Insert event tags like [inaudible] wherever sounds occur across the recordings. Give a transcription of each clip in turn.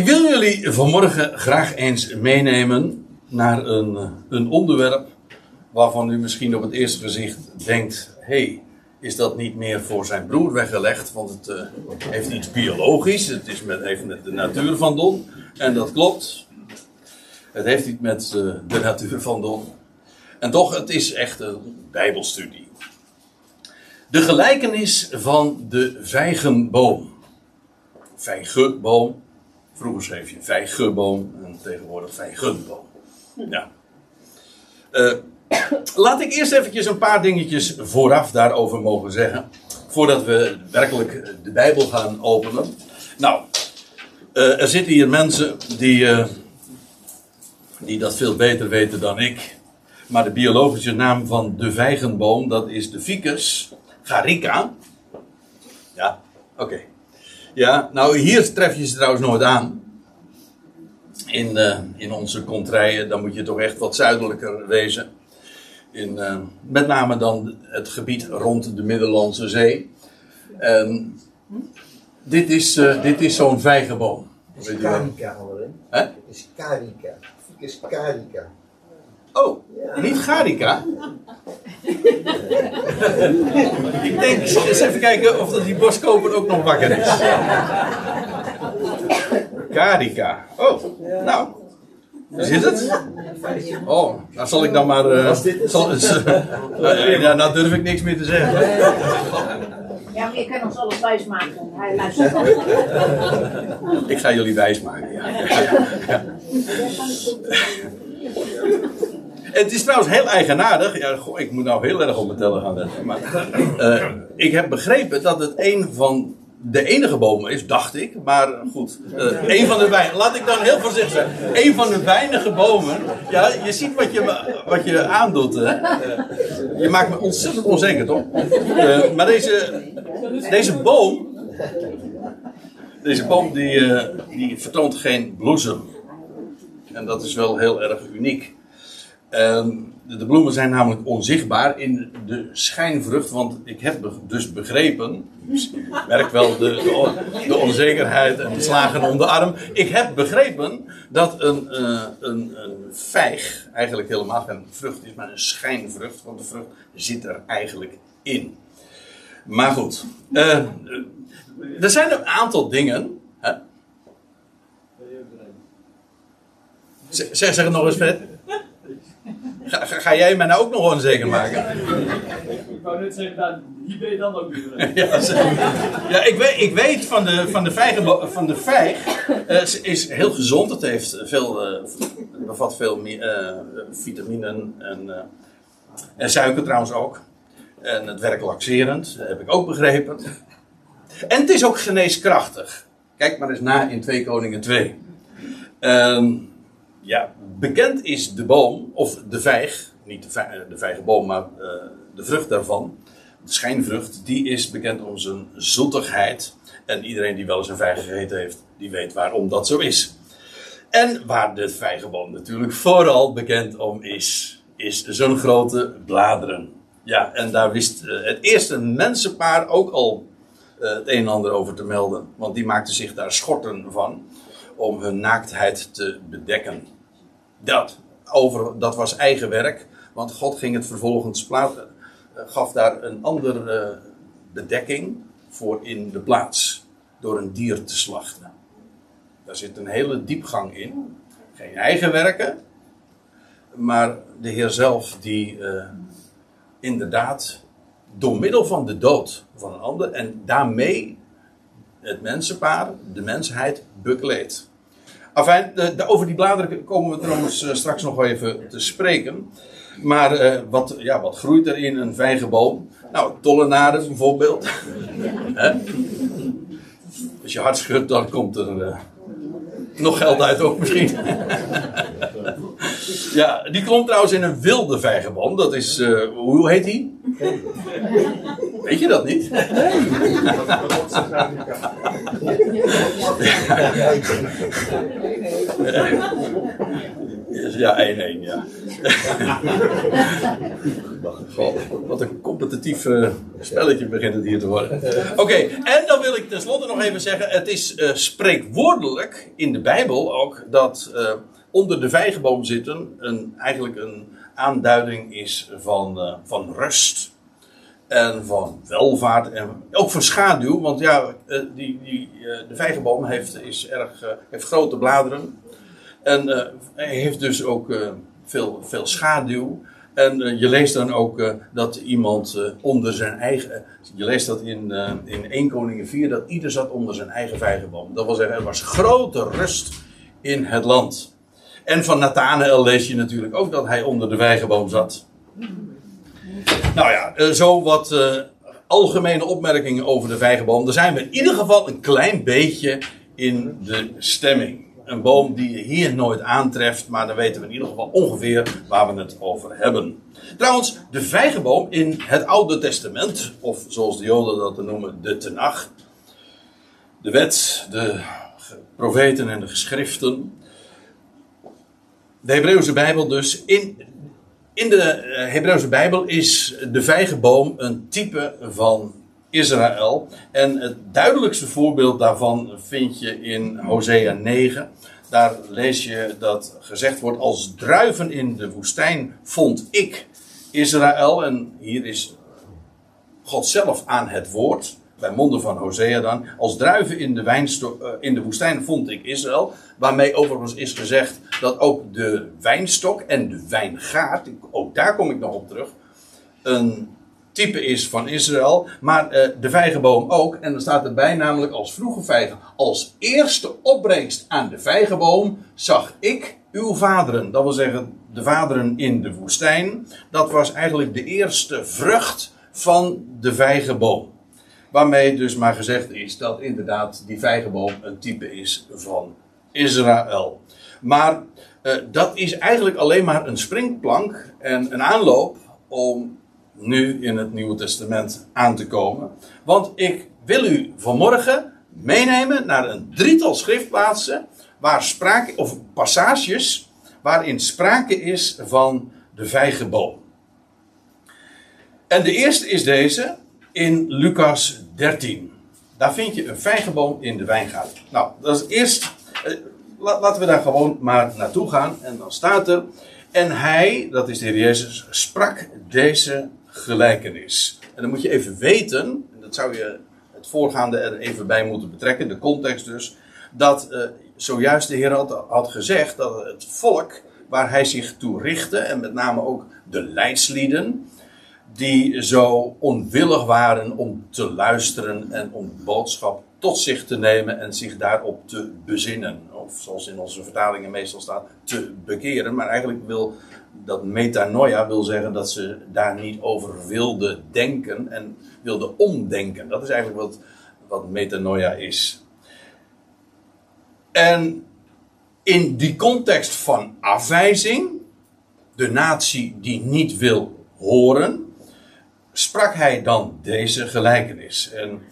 Ik wil jullie vanmorgen graag eens meenemen naar een, eh, een onderwerp waarvan u misschien op het eerste gezicht denkt: hey, is dat niet meer voor zijn broer weggelegd? Want het uh, heeft iets biologisch, het is met, heeft met de natuur van Don. En dat klopt. Het heeft iets met uh, de natuur van Don. En toch, het is echt een Bijbelstudie. De gelijkenis van de vijgenboom. Vijgenboom. Vroeger schreef je vijgenboom en tegenwoordig vijgenboom. Ja. Uh, laat ik eerst eventjes een paar dingetjes vooraf daarover mogen zeggen. Voordat we werkelijk de Bijbel gaan openen. Nou, uh, er zitten hier mensen die, uh, die dat veel beter weten dan ik. Maar de biologische naam van de vijgenboom, dat is de Ficus garica. Ja, oké. Okay. Ja, nou hier tref je ze trouwens nooit aan. In, uh, in onze contraien, dan moet je toch echt wat zuidelijker wezen. In, uh, met name dan het gebied rond de Middellandse Zee. En dit is, uh, dit is zo'n vijgenboom. Het is carica, Hè? Het is carica. Het is carica. Oh, ja. niet Garica? ik denk, eens even kijken of dat die boskoper ook nog wakker is. [laughs] Carica. Oh, nou. Zit het? Oh, nou zal ik dan maar. Uh, zal, uh, [laughs] ja, nou durf ik niks meer te zeggen. Ja, maar je kan ons alles wijs maken. Hij luistert. ik ga jullie wijs maken, ja. ja. Het is trouwens heel eigenaardig. Ja, goh, ik moet nou heel erg op mijn tellen gaan letten. Maar uh, ik heb begrepen dat het een van de enige bomen is, dacht ik. Maar goed, uh, een van de weinige. Laat ik dan heel voorzichtig zijn. Een van de weinige bomen. Ja, je ziet wat je, wat je aandoet. Hè? Je maakt me ontzettend onzeker, toch? maar deze, deze boom. Deze boom die, die vertoont geen bloesem. En dat is wel heel erg uniek. Um, de bloemen zijn namelijk onzichtbaar in de schijnvrucht, want ik heb dus begrepen, merk wel de, de, onzekerheid en de slagen om de arm. Ik heb begrepen dat een, uh, een, een vijg eigenlijk helemaal geen vrucht is, maar een schijnvrucht, want de vrucht zit er eigenlijk in. Maar goed, uh, er zijn een aantal dingen. Hè? Zeg, zeg het nog eens, Fred. Ga, ga, jij mij nou ook nog onzeker maken? Ik wou net zeggen, nou, hier ben je dan ook weer. [laughs] ja, ja, ik weet, ik weet van de, van de vijg, van de vijg uh, is heel gezond. Het heeft veel, uh, bevat veel uh, vitaminen en, en suiker trouwens ook. En het werkt laxerend, heb ik ook begrepen. En het is ook geneeskrachtig. Kijk maar eens na in 2 Koningen 2. Um, ja, bekend is de boom, of de vijg, niet de, vijg, de vijgenboom, maar uh, de vrucht daarvan, de schijnvrucht, die is bekend om zijn zoetigheid. En iedereen die wel eens een vijg gegeten heeft, die weet waarom dat zo is. En waar de vijgenboom natuurlijk vooral bekend om is, is zijn grote bladeren. Ja, en daar wist uh, het eerste mensenpaar ook al het een en ander over te melden. Want die maakten zich daar schorten van om hun naaktheid te bedekken. Dat, over, dat was eigen werk, want God ging het vervolgens plaatsen, gaf daar een andere bedekking voor in de plaats, door een dier te slachten. Daar zit een hele diepgang in. Geen eigen werken, maar de Heer zelf die uh, inderdaad door middel van de dood van een ander en daarmee het mensenpaar, de mensheid, bekleedt. Enfin, de, over die bladeren komen we trouwens uh, straks nog even te spreken. Maar uh, wat, ja, wat groeit er in een vijgenboom? Nou, tollenaden bijvoorbeeld. Als je hard schudt, dan komt er nog geld uit ook misschien. [laughs] ja, die komt trouwens in een wilde vijgenboom. Dat is, hoe heet die? Weet je dat niet? Ja, 1-1, ja. God, wat een competitief eh, spelletje begint het hier te worden. Oké, en dan wil ik tenslotte nog even zeggen: het is uh, spreekwoordelijk in de Bijbel ook dat uh, onder de vijgenboom zitten een, eigenlijk een aanduiding is van, van rust en van welvaart en ook van schaduw. Want ja, die, die, de vijgenboom heeft, is erg, heeft grote bladeren en hij heeft dus ook veel, veel schaduw. En uh, je leest dan ook uh, dat iemand uh, onder zijn eigen. Je leest dat in, in 1 Koningin 4, dat ieder zat onder zijn eigen vijgenboom. Dat wil zeggen, er was grote rust in het land. En van Nathanael lees je natuurlijk ook dat hij onder de vijgenboom zat. Nou ja, zo wat algemene opmerkingen over de vijgenboom. Daar zijn we in ieder geval een klein beetje in de stemming een boom die je hier nooit aantreft, maar dan weten we in ieder geval ongeveer waar we het over hebben. Trouwens, de vijgenboom in het Oude Testament, of zoals de Joden dat noemen, de Tenach, de wet, de profeten en de geschriften. De Hebreeuwse Bijbel dus. In, in de eh, Hebreeuwse Bijbel is de vijgenboom een type van Israël. En het duidelijkste voorbeeld daarvan vind je in Hosea 9. Daar lees je dat gezegd wordt: Als druiven in de woestijn vond ik Israël. En hier is God zelf aan het woord. Bij monden van Hosea dan. Als druiven in de, wijnstok, eh, in de woestijn vond ik Israël. Waarmee overigens is gezegd dat ook de wijnstok en de wijngaard. Ook daar kom ik nog op terug. Een type is van Israël, maar uh, de vijgenboom ook. En dan staat erbij namelijk als vroege vijgen. Als eerste opbrengst aan de vijgenboom zag ik uw vaderen. Dat wil zeggen de vaderen in de woestijn. Dat was eigenlijk de eerste vrucht van de vijgenboom. Waarmee dus maar gezegd is dat inderdaad die vijgenboom een type is van Israël. Maar uh, dat is eigenlijk alleen maar een springplank en een aanloop om nu in het Nieuwe Testament aan te komen. Want ik wil u vanmorgen meenemen naar een drietal schriftplaatsen waar sprake, of passages waarin sprake is van de vijgenboom. En de eerste is deze in Lucas 13. Daar vind je een vijgenboom in de wijngaard. Nou, dat is eerst. Eh, laten we daar gewoon maar naartoe gaan. En dan staat er. En hij, dat is de Heer Jezus, sprak deze gelijkenis. En dan moet je even weten, en dat zou je het voorgaande er even bij moeten betrekken, de context dus, dat uh, zojuist de Heer had, had gezegd dat het volk waar hij zich toe richtte, en met name ook de leidslieden, die zo onwillig waren om te luisteren en om boodschap tot zich te nemen en zich daarop te bezinnen. Of zoals in onze vertalingen meestal staat, te bekeren. Maar eigenlijk wil dat metanoia wil zeggen dat ze daar niet over wilden denken en wilden omdenken. Dat is eigenlijk wat, wat metanoia is. En in die context van afwijzing, de natie die niet wil horen, sprak hij dan deze gelijkenis. En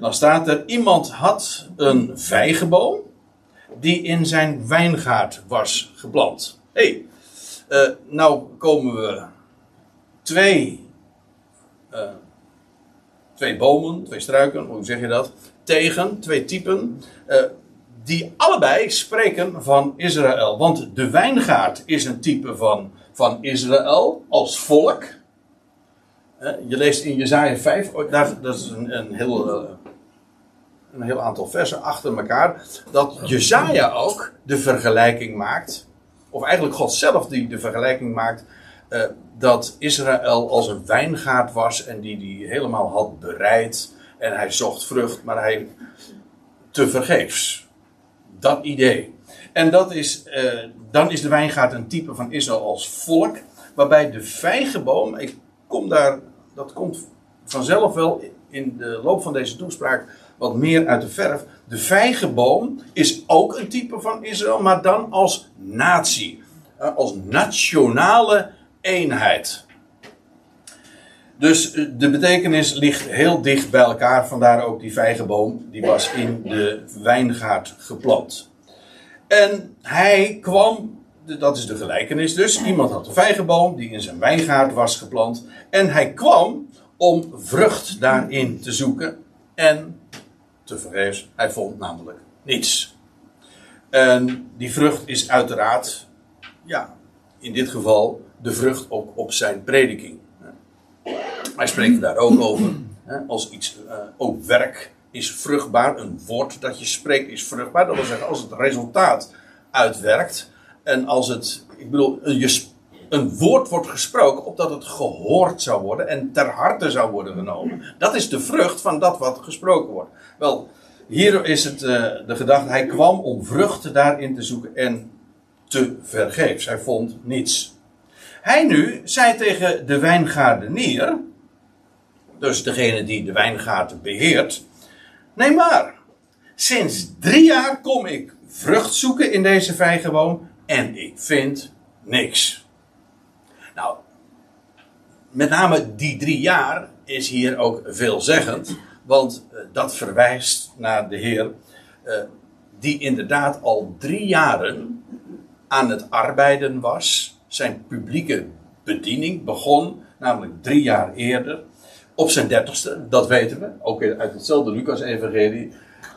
dan staat er: iemand had een vijgenboom die in zijn wijngaard was geplant. hey, uh, nou komen we twee, uh, twee bomen, twee struiken, hoe zeg je dat? Tegen, twee typen, uh, die allebei spreken van Israël. Want de wijngaard is een type van, van Israël als volk. Je leest in Jezaja 5, daar, dat is een, een heel een heel aantal versen achter elkaar, dat Jezaja ook de vergelijking maakt of eigenlijk God zelf die de vergelijking maakt, uh, dat Israël als een wijngaard was en die die helemaal had bereid en hij zocht vrucht, maar hij te vergeefs. Dat idee. En dat is, uh, dan is de wijngaard een type van Israël als volk, waarbij de vijgenboom, ik kom daar, dat komt vanzelf wel in de loop van deze toespraak wat meer uit de verf. De vijgenboom is ook een type van Israël, maar dan als natie. Eh, als nationale eenheid. Dus eh, de betekenis ligt heel dicht bij elkaar. Vandaar ook die vijgenboom, die was in de wijngaard geplant. En hij kwam, dat is de gelijkenis dus. Iemand had een vijgenboom die in zijn wijngaard was geplant. En hij kwam om vrucht daarin te zoeken. En tevergeefs, hij vond namelijk niets. En die vrucht is uiteraard, ja, in dit geval de vrucht ook op zijn prediking. Hij spreekt daar ook over. Als iets, eh, ook werk is vruchtbaar. Een woord dat je spreekt is vruchtbaar. Dat wil zeggen, als het resultaat uitwerkt. En als het, ik bedoel, een, je, een woord wordt gesproken opdat het gehoord zou worden en ter harte zou worden genomen. Dat is de vrucht van dat wat gesproken wordt. Wel, hier is het eh, de gedachte, hij kwam om vruchten daarin te zoeken en te vergeefs. Hij vond niets. Hij nu zei tegen de wijngaardenier, dus degene die de wijngaard beheert, neem maar. Sinds drie jaar kom ik vrucht zoeken in deze vijgenboom en ik vind niks. Nou, met name die drie jaar is hier ook veelzeggend, want eh, dat verwijst naar de Heer, eh, die inderdaad al drie jaren aan het arbeiden was. Zijn publieke bediening begon, namelijk drie jaar eerder, op zijn dertigste, dat weten we, ook uit hetzelfde Lucas-evangelie,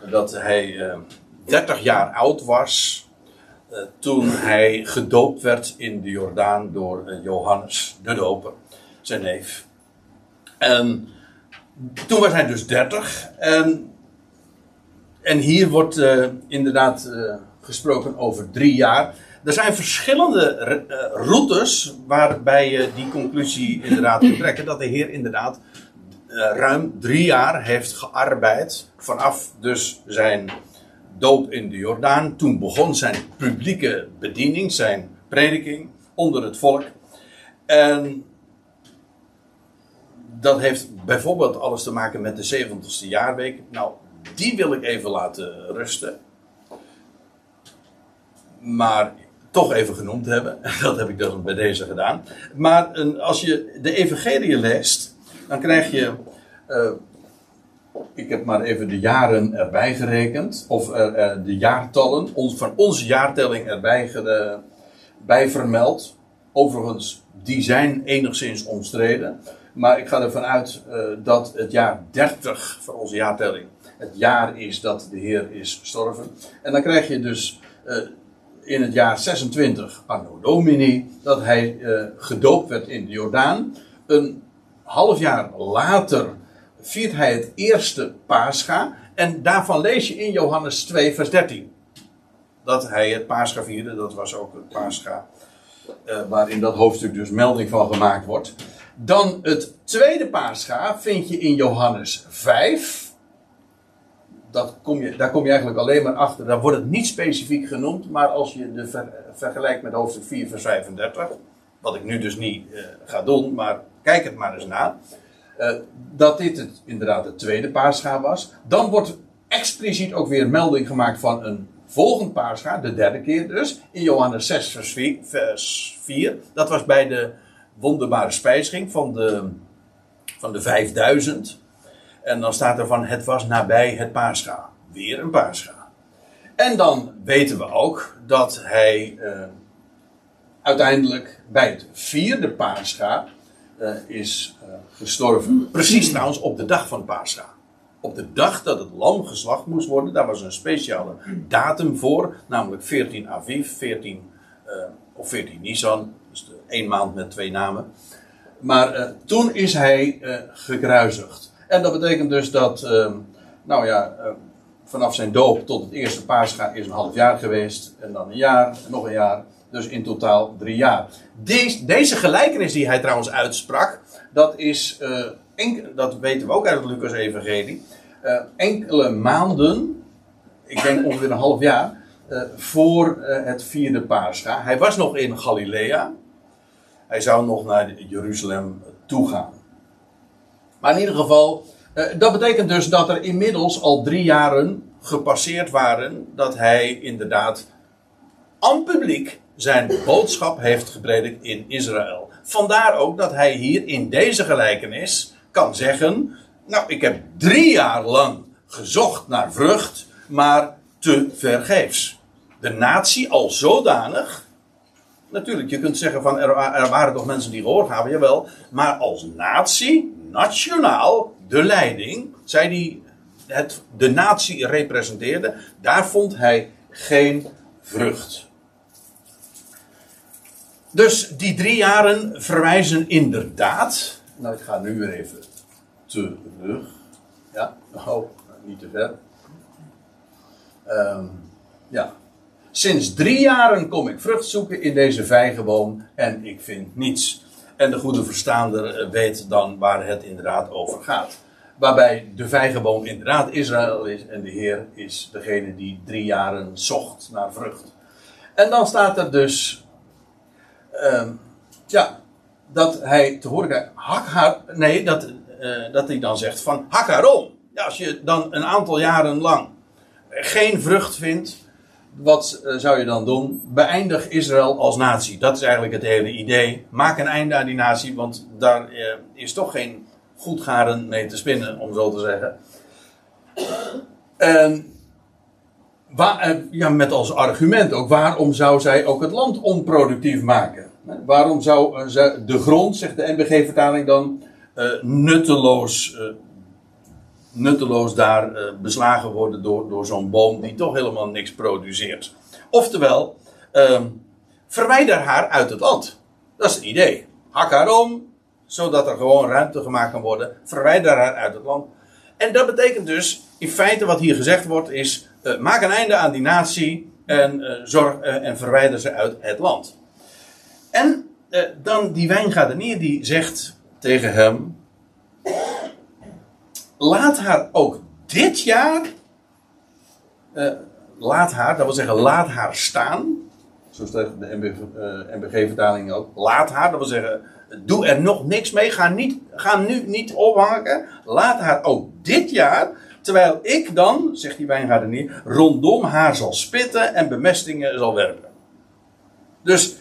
dat hij eh, 30 jaar oud was toen hij gedoopt werd in de Jordaan door eh, Johannes de Doper, zijn neef. En toen was hij dus 30 en, en hier wordt eh, inderdaad eh, gesproken over drie jaar. Er zijn verschillende eh, routes waarbij je die conclusie inderdaad kunt trekken. Dat de Heer inderdaad eh, ruim drie jaar heeft gearbeid. Vanaf dus zijn doop in de Jordaan. Toen begon zijn publieke bediening, zijn prediking onder het volk. En dat heeft bijvoorbeeld alles te maken met de 70ste jaarweek. Nou, die wil ik even laten rusten. Maar toch even genoemd hebben. [laughs] Dat heb ik dus bij deze gedaan. Maar als je de evangelie leest, dan krijg je... eh, ik heb maar even de jaren erbij gerekend. Of eh, eh, de jaartallen. Van onze jaartelling erbij ge- bij vermeld. Overigens, die zijn enigszins omstreden. Maar ik ga ervan uit eh, dat het jaar 30 van onze jaartelling het jaar is dat de Heer is gestorven. En dan krijg je dus in het jaar 26 Anno Domini dat hij gedoopt werd in de Jordaan. Een half jaar later viert hij het eerste Pascha. En daarvan lees je in Johannes 2, vers 13. Dat hij het Pascha vierde, dat was ook het Pascha. eh, waarin dat hoofdstuk dus melding van gemaakt wordt. Dan het tweede Pascha vind je in Johannes 5. Dat kom je, daar kom je eigenlijk alleen maar achter. Daar wordt het niet specifiek genoemd. Maar als je de ver- vergelijkt met hoofdstuk 4, vers 35. Wat ik nu dus niet eh, ga doen, maar kijk het maar eens na. Eh, dat dit inderdaad het tweede Pascha was. Dan wordt expliciet ook weer melding gemaakt van een volgend Pascha, de derde keer dus. In Johannes 6, vers 4. Vers 4. Dat was bij de wonderbare spijziging van de, van de 5000. En dan staat er van, het was nabij het Pascha. Weer een Pascha. En dan weten we ook dat hij eh, uiteindelijk bij het vierde Pascha eh, is eh, gestorven. Precies trouwens op de dag van Pascha. Op de dag dat het lam geslacht moest worden, daar was een speciale datum voor, namelijk 14 Aviv, 14, eh, of 14 Nisan, dus één maand met twee namen. Maar eh, toen is hij eh, gekruisigd. En dat betekent dus dat, eh, nou ja, eh, vanaf zijn doop tot het eerste Pascha is een half jaar geweest. En dan een jaar, en nog een jaar. Dus in totaal drie jaar. Deze, deze gelijkenis die hij trouwens uitsprak, dat is, eh, dat weten we ook uit het Lucas-evangelie, eh, enkele maanden, ik denk ongeveer een half jaar, eh, voor het vierde Pascha. Hij was nog in Galilea. Hij zou nog naar Jeruzalem toe gaan. Maar in ieder geval, dat betekent dus dat er inmiddels al drie jaren gepasseerd waren dat hij inderdaad aan publiek zijn boodschap heeft gepredikt in Israël. Vandaar ook dat hij hier in deze gelijkenis kan zeggen: Nou, ik heb drie jaar lang gezocht naar vrucht, maar te vergeefs. De natie al zodanig natuurlijk, je kunt zeggen van er, wa- waren toch mensen die gehoord gaven, jawel. Maar als natie, nationaal, de leiding, zij die het, de natie representeerde, daar vond hij geen vrucht. Dus die drie jaren verwijzen inderdaad. Nou, ik ga nu weer even terug. Ja, oh, niet te ver. Ehm, ja. Sinds drie jaren kom ik vrucht zoeken in deze vijgenboom en ik vind niets. En de goede verstaander eh, weet dan waar het inderdaad over gaat. Waarbij de vijgenboom inderdaad Israël is en de Heer is degene die drie jaren zocht naar vrucht. En dan staat er dus, ehm, ja, dat hij te horen krijgt, hak haar, nee, dat, eh, dat hij dan zegt van hak haar om. Ja, als je dan een aantal jaren lang geen vrucht vindt, wat eh, zou je dan doen? Beëindig Israël als natie. Dat is eigenlijk het hele idee. Maak een einde aan die natie, want daar eh, is toch geen goed garen mee te spinnen, om zo te zeggen. En wa- eh, ja, met als argument ook, waarom zou zij ook het land onproductief maken? Waarom zou eh, de grond, zegt de NBG-vertaling dan, eh, nutteloos, eh, nutteloos daar eh, beslagen worden door, door zo'n boom die toch helemaal niks produceert? Oftewel, ehm, verwijder haar uit het land. Dat is het idee. Hak haar om, zodat er gewoon ruimte gemaakt kan worden. Verwijder haar uit het land. En dat betekent dus, in feite wat hier gezegd wordt, is: eh, maak een einde aan die natie en, eh, zorg, eh, en verwijder ze uit het land. En dan die wijngaardenier die zegt tegen hem: laat haar ook dit jaar, laat haar, dat wil zeggen, laat haar staan. Zo staat de NBG-vertaling ook. Laat haar, dat wil zeggen, doe er nog niks mee. Ga, niet, ga nu niet ophangen. Laat haar ook dit jaar, terwijl ik dan, zegt die wijngaardenier, rondom haar zal spitten en bemestingen zal werpen. Dus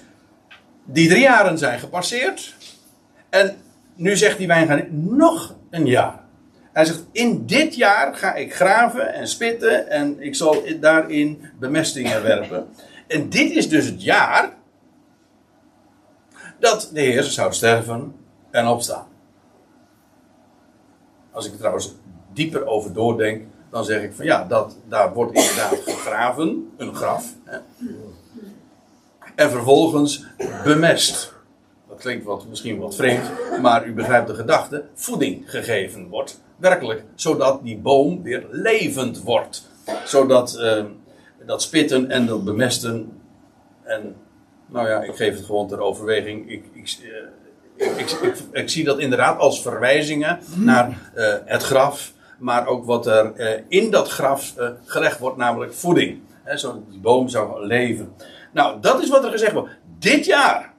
die drie jaren zijn gepasseerd. En nu zegt die wijngaardenier, nog een jaar. Hij zegt, in dit jaar ga ik graven en spitten en ik zal daarin bemestingen werpen. En dit is dus het jaar dat de Heer zou sterven en opstaan. Als ik trouwens dieper over doordenk, dan zeg ik van ja, dat, daar wordt inderdaad gegraven, een graf. Hè. En vervolgens bemest. Dat klinkt wat, misschien wat vreemd, maar u begrijpt de gedachte. Voeding gegeven wordt, werkelijk, zodat die boom weer levend wordt. Zodat eh, dat spitten en dat bemesten en nou ja, ik geef het gewoon ter overweging. Ik, ik, eh, ik, ik, ik, ik zie dat inderdaad als verwijzingen naar eh, het graf, maar ook wat er eh, in dat graf eh, gelegd wordt, namelijk voeding. Zodat die boom zou leven. Nou, dat is wat er gezegd wordt. Dit jaar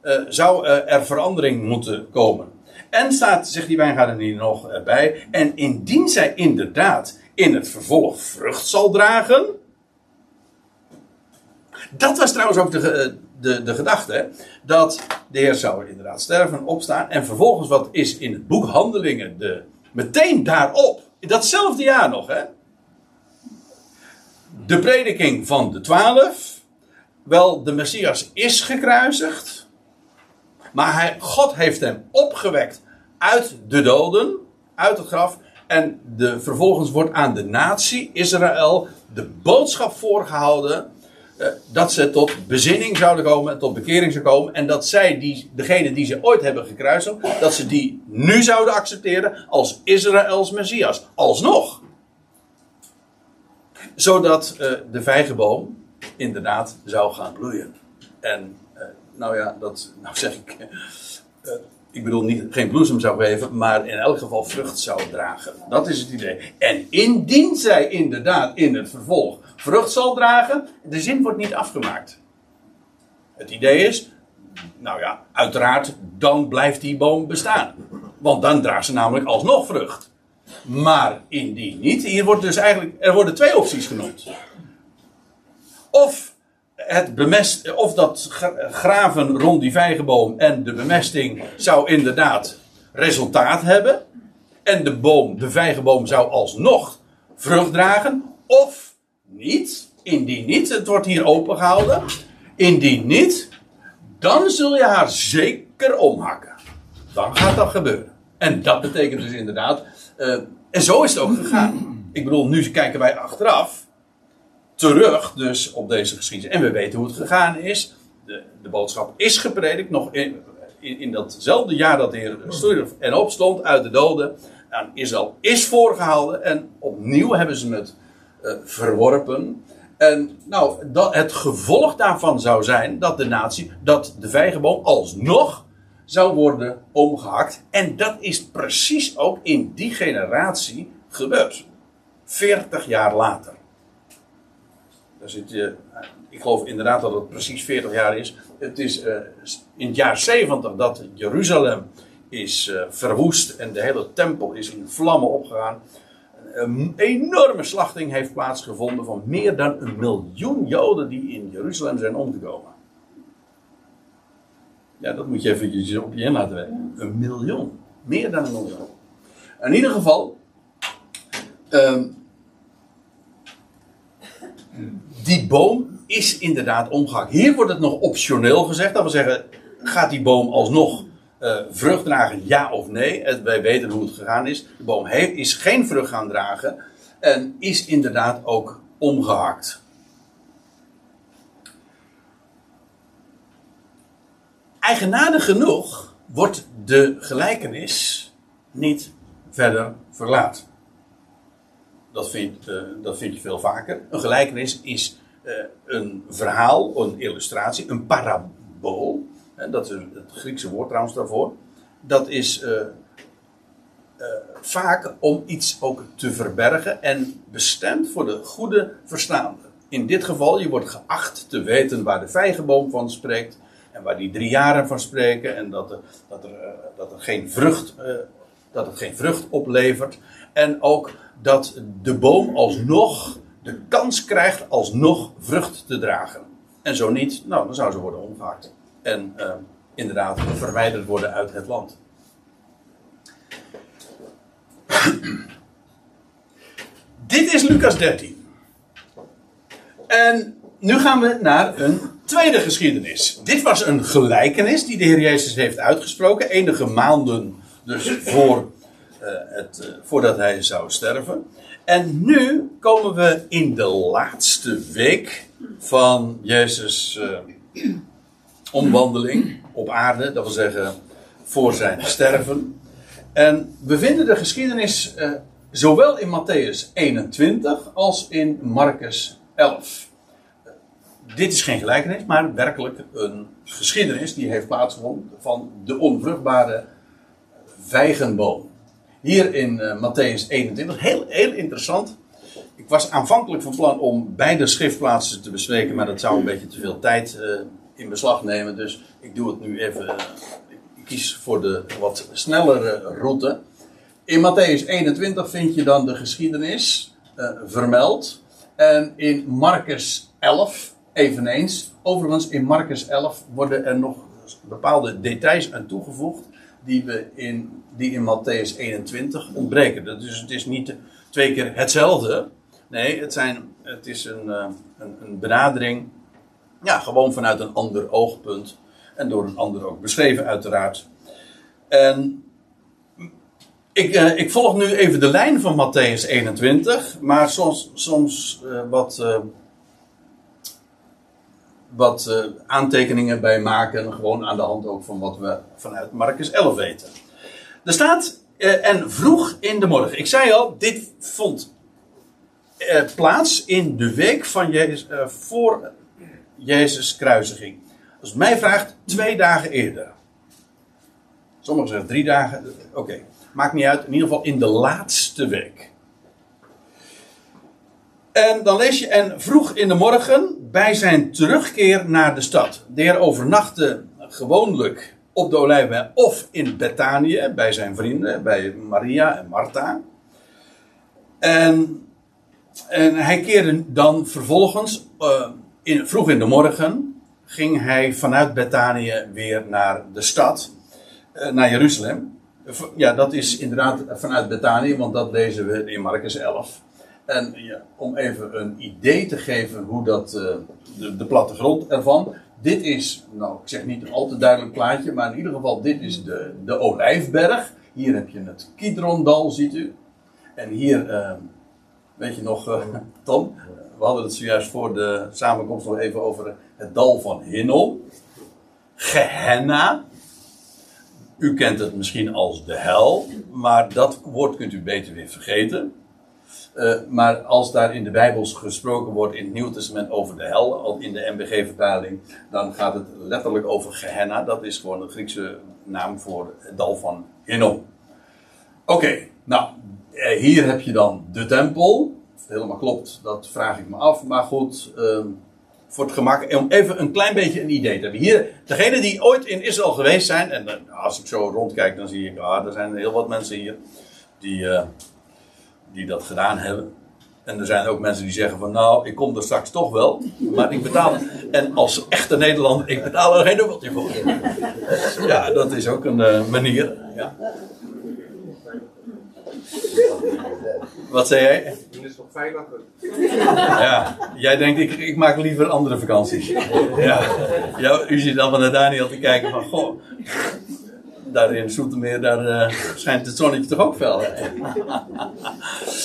eh, zou er verandering moeten komen. En staat, zegt die wijngaarden hier nog bij, en indien zij inderdaad in het vervolg vrucht zal dragen. Dat was trouwens ook de, de, de gedachte. Dat de Heer zou inderdaad sterven, opstaan. En vervolgens, wat is in het boek Handelingen, de, meteen daarop, in datzelfde jaar nog, hè, de prediking van de twaalf. Wel, de Messias is gekruisigd. Maar hij, God heeft hem opgewekt uit de doden, uit het graf. En de, vervolgens wordt aan de natie Israël de boodschap voorgehouden. Eh, dat ze tot bezinning zouden komen, tot bekering zouden komen. En dat zij, die, degene die ze ooit hebben gekruisigd, dat ze die nu zouden accepteren als Israëls Messias. Alsnog. Zodat eh, de vijgenboom inderdaad zou gaan bloeien. En eh, nou ja, dat nou zeg ik. Ik bedoel niet, geen bloesem zou geven, maar in elk geval vrucht zou dragen. Dat is het idee. En indien zij inderdaad in het vervolg vrucht zal dragen, de zin wordt niet afgemaakt. Het idee is, nou ja, uiteraard, dan blijft die boom bestaan. Want dan draagt ze namelijk alsnog vrucht. Maar indien niet, hier wordt dus eigenlijk, er worden twee opties genoemd. Of het bemest, of dat gra- graven rond die vijgenboom en de bemesting zou inderdaad resultaat hebben. En de boom, de vijgenboom zou alsnog vrucht dragen. Of niet, indien niet, het wordt hier opengehouden. Indien niet, dan zul je haar zeker omhakken. Dan gaat dat gebeuren. En dat betekent dus inderdaad. eh, en zo is het ook gegaan. Ik bedoel, nu kijken wij achteraf. Terug dus op deze geschiedenis. En we weten hoe het gegaan is. De, de boodschap is gepredikt. Nog in, in, in datzelfde jaar dat de Heer stierf en opstond uit de doden. Aan Israël is voorgehouden. En opnieuw hebben ze het eh, verworpen. En nou, dat, het gevolg daarvan zou zijn dat de natie, dat de vijgenboom alsnog zou worden omgehakt. En dat is precies ook in die generatie gebeurd. 40 jaar later. Je, ik geloof inderdaad dat het precies 40 jaar is. Het is eh, in het jaar 70 dat Jeruzalem is eh, verwoest en de hele tempel is in vlammen opgegaan. Een enorme slachting heeft plaatsgevonden van meer dan een miljoen Joden die in Jeruzalem zijn omgekomen. Ja, dat moet je eventjes op je in laten werken. Een miljoen. Meer dan een miljoen. In ieder geval. ehm, die boom is inderdaad omgehakt. Hier wordt het nog optioneel gezegd. Dat wil zeggen, gaat die boom alsnog eh, vrucht dragen, ja of nee? Wij weten hoe het gegaan is. De boom heeft, is geen vrucht gaan dragen. En is inderdaad ook omgehakt. Eigenaardig genoeg wordt de gelijkenis niet verder verlaat. Dat vind, eh, dat vind je veel vaker. Een gelijkenis is een verhaal, een illustratie, een parabool. Dat is het Griekse woord trouwens daarvoor. Dat is eh, eh, vaak om iets ook te verbergen en bestemd voor de goede verstaande. In dit geval, je wordt geacht te weten waar de vijgenboom van spreekt. En waar die drie jaren van spreken. En dat er, dat er, eh, dat er geen vrucht, eh, dat het geen vrucht oplevert. En ook dat de boom alsnog de kans krijgt alsnog vrucht te dragen. En zo niet, nou, dan zou ze worden omgehakt. En eh, inderdaad verwijderd worden uit het land. [clears throat] Dit is Lucas 13. En nu gaan we naar een tweede geschiedenis. Dit was een gelijkenis die de Heer Jezus heeft uitgesproken. Enige maanden dus voor, eh, het, eh, voordat hij zou sterven. En nu komen we in de laatste week van Jezus' eh, omwandeling op aarde. Dat wil zeggen voor zijn sterven. En we vinden de geschiedenis eh, zowel in Matthäus 21 als in Marcus 11. Dit is geen gelijkenis, maar werkelijk een geschiedenis die heeft plaatsgevonden van de onvruchtbare vijgenboom. Hier in eh, Matthäus 21, heel, heel interessant. Ik was aanvankelijk van plan om beide schriftplaatsen te bespreken, maar dat zou een beetje te veel tijd eh, in beslag nemen. Dus ik doe het nu even. eh, ik kies voor de wat snellere route. In Matthäus 21 vind je dan de geschiedenis vermeld. En in Marcus 11 eveneens. Overigens, in Marcus 11 worden er nog bepaalde details aan toegevoegd. Die, we in, die in Matthäus 21 ontbreken. Dus het is niet twee keer hetzelfde. Nee, het, zijn, het is een, eh, een, een benadering. Ja, gewoon vanuit een ander oogpunt. En door een ander ook beschreven, uiteraard. En ik, eh, ik volg nu even de lijn van Matthäus 21, maar soms, soms eh, wat, wat eh, aantekeningen bij maken, gewoon aan de hand ook van wat we vanuit Marcus 11 weten. Er staat, eh, en vroeg in de morgen. Ik zei al, dit vond eh, plaats in de week van Jezus, voor Jezus' kruisiging. Als mij vraagt, twee dagen eerder. Sommigen zeggen drie dagen. Oké, maakt niet uit. In ieder geval in de laatste week. En dan lees je, en vroeg in de morgen bij zijn terugkeer naar de stad. De heer overnachtte gewoonlijk op de Olijfberg of in Bethanië bij zijn vrienden, bij Maria en Martha. En, en hij keerde dan vervolgens, eh, in, vroeg in de morgen, ging hij vanuit Bethanië weer naar de stad, eh, naar Jeruzalem. Ja, dat is inderdaad vanuit Bethanië, want dat lezen we in Marcus 11. En om even een idee te geven hoe dat, eh, de, plattegrond ervan. dit is, nou ik zeg niet een al te duidelijk plaatje, maar in ieder geval dit is de, de Olijfberg. Hier heb je het Kidrondal, ziet u. En hier, eh, weet je nog, eh, [laughs] Tom, we hadden het zojuist voor de samenkomst nog even over het dal van Hinnom. Gehenna. U kent het misschien als de hel, maar dat woord kunt u beter weer vergeten. Uh, maar als daar in de Bijbels gesproken wordt in het Nieuw Testament over de hel, al in de MBG-vertaling, dan gaat het letterlijk over Gehenna. Dat is gewoon een Griekse naam voor het dal van Hinnom. Oké, nou, eh, hier heb je dan de tempel. Of het helemaal klopt, dat vraag ik me af. Maar goed, uh, voor het gemak, om even een klein beetje een idee te hebben. Hier, degenen die ooit in Israël geweest zijn, en uh, als ik zo rondkijk, dan zie ik, ah, er zijn heel wat mensen hier die, die dat gedaan hebben. En er zijn ook mensen die zeggen van nou, ik kom er straks toch wel, maar ik betaal. En als echte Nederlander, ik betaal er geen dubbeltje voor. Ja, dat is ook een uh, manier. Ja. Wat zei jij? Is toch veiliger? Ja, jij denkt ik, ik maak liever andere vakanties. Ja. ja, u zit dan van de Daniel te kijken van goh, daar in Soetermeer, daar uh, schijnt het zonnetje toch ook fel. [laughs]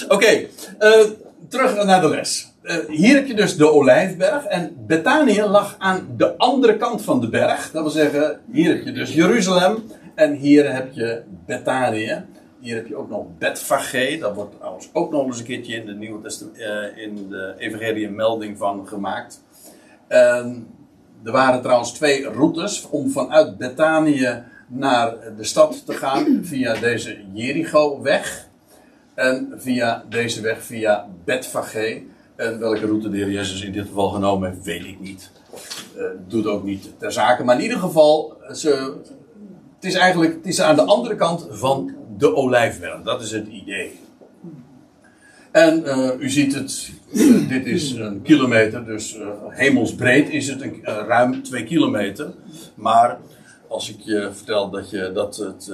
Oké, okay, uh, terug naar de les. Uh, hier heb je dus de Olijfberg en Betanië lag aan de andere kant van de berg. Dat wil zeggen, hier heb je dus Jeruzalem en hier heb je Betanië. Hier heb je ook nog Betfage. Dat wordt trouwens ook nog eens een keertje in de Nieuwe uh, in de Evangelie een melding van gemaakt. Uh, er waren trouwens twee routes om vanuit Betanië naar de stad te gaan via deze Jericho-weg. En via deze weg via Betfage. En welke route de heer Jezus in dit geval genomen heeft, weet ik niet. Uh, doet ook niet ter zake. Maar in ieder geval, ze, het is eigenlijk het is aan de andere kant van de olijfberg. Dat is het idee. En uh, u ziet het, dit is een kilometer, dus hemelsbreed is het een, ruim twee kilometer. Maar als ik je vertel dat, je, dat het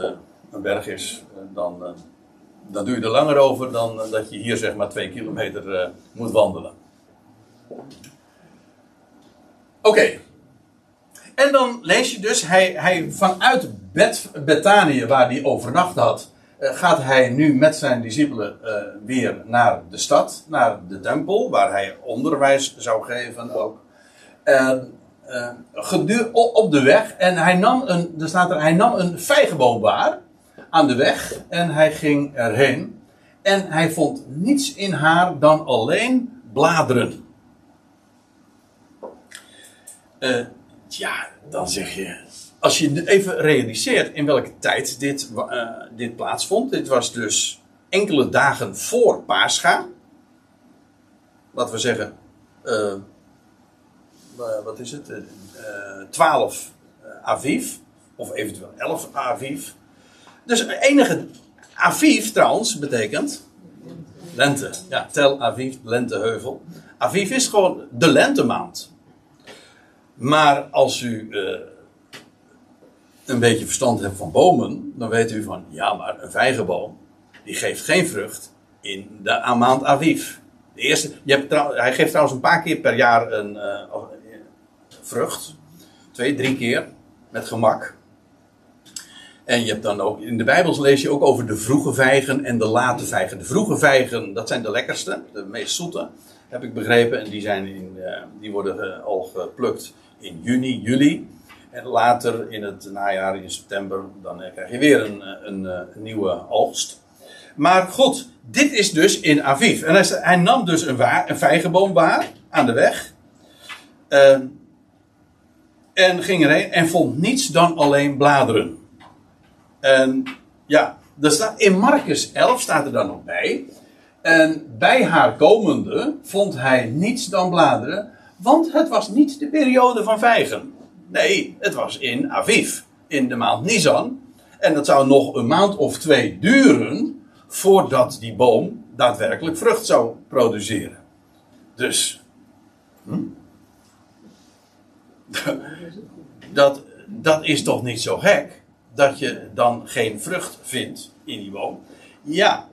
een berg is, dan, dan doe je er langer over dan dat je hier zeg maar twee kilometer moet wandelen. Oké. En dan lees je dus, hij, hij vanuit Bet, Betanië, waar hij overnacht had, gaat hij nu met zijn discipelen weer naar de stad, naar de tempel, waar hij onderwijs zou geven ook. En, op de weg, en hij nam een, er staat er, hij nam een vijgenboom waar aan de weg en hij ging erheen. En hij vond niets in haar dan alleen bladeren. Uh, ja, dan zeg je, als je even realiseert in welke tijd dit, uh, dit plaatsvond. Dit was dus enkele dagen voor Pascha. Laten we zeggen, wat is het? Uh, 12 Aviv. Of eventueel 11 Aviv. Dus enige Aviv trouwens betekent lente. Ja, Tel Aviv, lenteheuvel. Aviv is gewoon de lentemaand. Maar als u een beetje verstand hebt van bomen, dan weet u van ja, maar een vijgenboom die geeft geen vrucht in de maand Aviv. De eerste, je hebt hij geeft trouwens een paar keer per jaar een vrucht. Twee, drie keer. Met gemak. En je hebt dan ook, in de Bijbels lees je ook over de vroege vijgen en de late vijgen. De vroege vijgen, dat zijn de lekkerste, de meest zoete, heb ik begrepen. En die, zijn in, uh, die worden uh, al geplukt in juni, juli. En later in het najaar, in september, dan krijg je weer een, een, nieuwe oogst. Maar goed, dit is dus in Aviv. En hij, nam dus een vijgenboom waar aan de weg. Uh, en ging erheen en vond niets dan alleen bladeren. En ja, er staat, in Marcus 11 staat er dan nog bij. En bij haar komende vond hij niets dan bladeren, want het was niet de periode van vijgen. Nee, het was in Aviv, in de maand Nisan. En dat zou nog een maand of twee duren voordat die boom daadwerkelijk vrucht zou produceren. Dus. Hm? [laughs] Dat, dat is toch niet zo gek dat je dan geen vrucht vindt in die boom? Ja.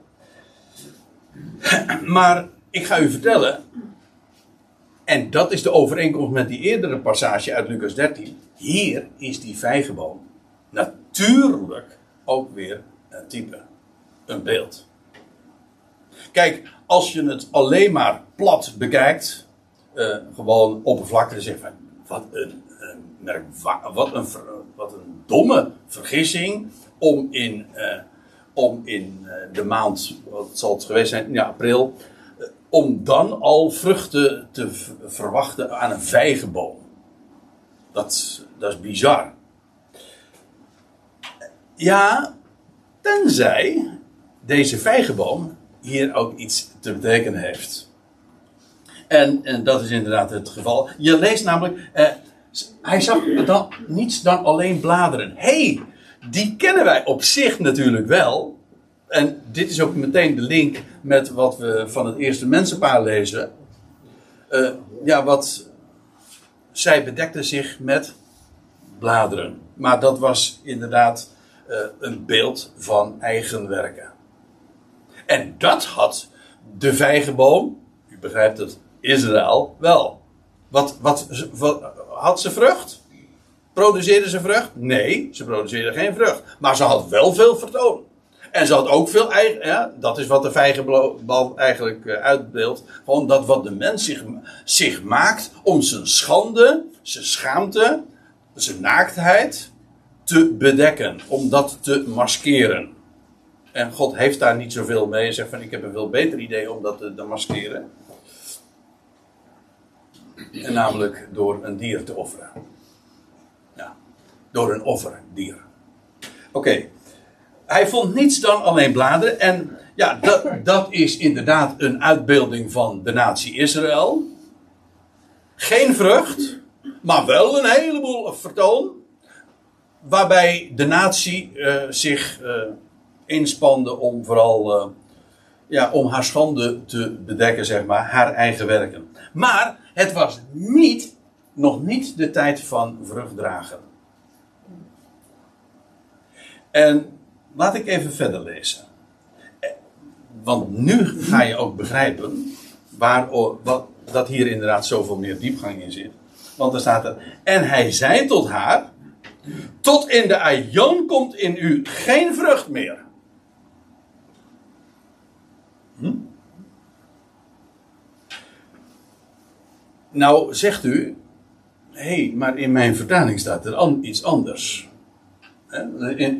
[clears throat] Maar ik ga u vertellen. En dat is de overeenkomst met die eerdere passage uit Lucas 13. Hier is die vijgenboom natuurlijk ook weer een type, een beeld. Kijk, als je het alleen maar plat bekijkt, uh, gewoon oppervlakkig, zeg van wat een, wat, een, wat een domme vergissing om in, uh, om in uh, de maand, wat zal het geweest zijn, ja, april, om dan al vruchten te verwachten aan een vijgenboom. Dat, dat is bizar. Ja, tenzij deze vijgenboom hier ook iets te betekenen heeft. En, en dat is inderdaad het geval. Je leest namelijk, eh, hij zag dan niets dan alleen bladeren. hey, die kennen wij op zich natuurlijk wel. En dit is ook meteen de link met wat we van het eerste mensenpaar lezen. Uh, ja, wat zij bedekte zich met bladeren. Maar dat was inderdaad uh, een beeld van eigen werken. En dat had de vijgenboom, u begrijpt het, Israël wel. Wat, wat, wat had ze vrucht? Produceerde ze vrucht? Nee, ze produceerde geen vrucht. Maar ze had wel veel vertoon. En ze had ook veel eigen. Ja, dat is wat de vijgenboom eigenlijk uh, uitbeeldt. Gewoon dat wat de mens zich, zich maakt om zijn schande, zijn schaamte, zijn naaktheid te bedekken. Om dat te maskeren. En God heeft daar niet zoveel mee. Zegt van ik heb een veel beter idee om dat te, te maskeren. En namelijk door een dier te offeren. Ja, door een offerdier. Oké. Hij vond niets dan alleen bladeren. En ja, dat, dat is inderdaad een uitbeelding van de natie Israël. Geen vrucht, maar wel een heleboel vertoon. Waarbij de natie uh, zich uh, inspande om vooral uh, ja, om haar schande te bedekken, zeg maar, haar eigen werken. Maar het was niet, nog niet de tijd van vruchtdragen. En laat ik even verder lezen. Want nu ga je ook begrijpen waar, wat, dat hier inderdaad zoveel meer diepgang in zit. Want er staat er, en hij zei tot haar, tot in de aion komt in u geen vrucht meer. Hm? Nou zegt u, hé, hey, maar in mijn vertaling staat er iets anders.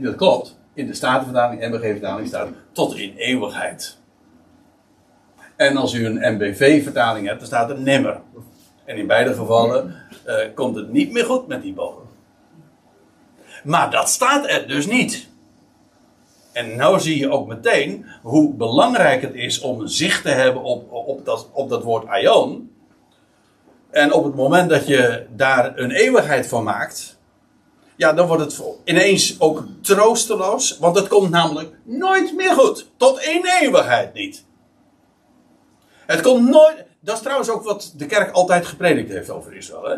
Dat klopt. In de Statenvertaling en MBG-vertaling staat tot in eeuwigheid. En als u een MBV-vertaling hebt, dan staat er nimmer. En in beide gevallen uh, komt het niet meer goed met die boom. Maar dat staat er dus niet. En nou zie je ook meteen hoe belangrijk het is om zicht te hebben op, op, dat, op dat woord aion. En op het moment dat je daar een eeuwigheid van maakt, ja, dan wordt het ineens ook troosteloos. Want het komt namelijk nooit meer goed. Tot in eeuwigheid niet. Het komt nooit. Dat is trouwens ook wat de kerk altijd gepredikt heeft over Israël. Hè?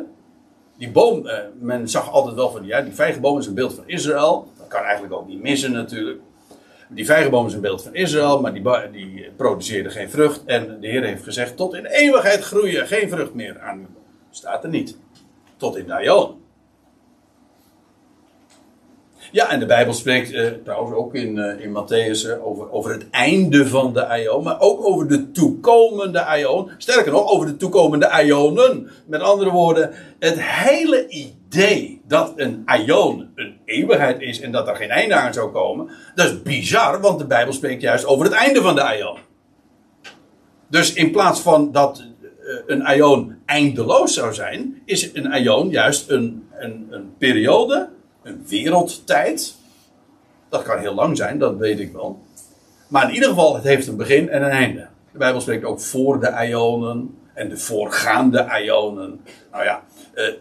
Die boom, eh, men zag altijd wel van ja, die vijgenboom is een beeld van Israël. Dat kan eigenlijk ook niet missen natuurlijk. Die vijgenboom is een beeld van Israël, maar die, die produceerde geen vrucht. En de Heer heeft gezegd: tot in eeuwigheid groeien geen vrucht meer aan. Staat er niet. Tot in Dajon. Ja, en de Bijbel spreekt uh, trouwens ook in, uh, in Matthäus uh, over, over het einde van de aion, maar ook over de toekomende aion. Sterker nog, over de toekomende aionen. Met andere woorden, het hele idee dat een aion een eeuwigheid is en dat er geen einde aan zou komen, dat is bizar, want de Bijbel spreekt juist over het einde van de aion. Dus in plaats van dat een aion eindeloos zou zijn, is een aion juist een, een, een periode een wereldtijd. Dat kan heel lang zijn, dat weet ik wel. Maar in ieder geval, het heeft een begin en een einde. De Bijbel spreekt ook voor de Ionen en de voorgaande Ionen. Nou ja, eh,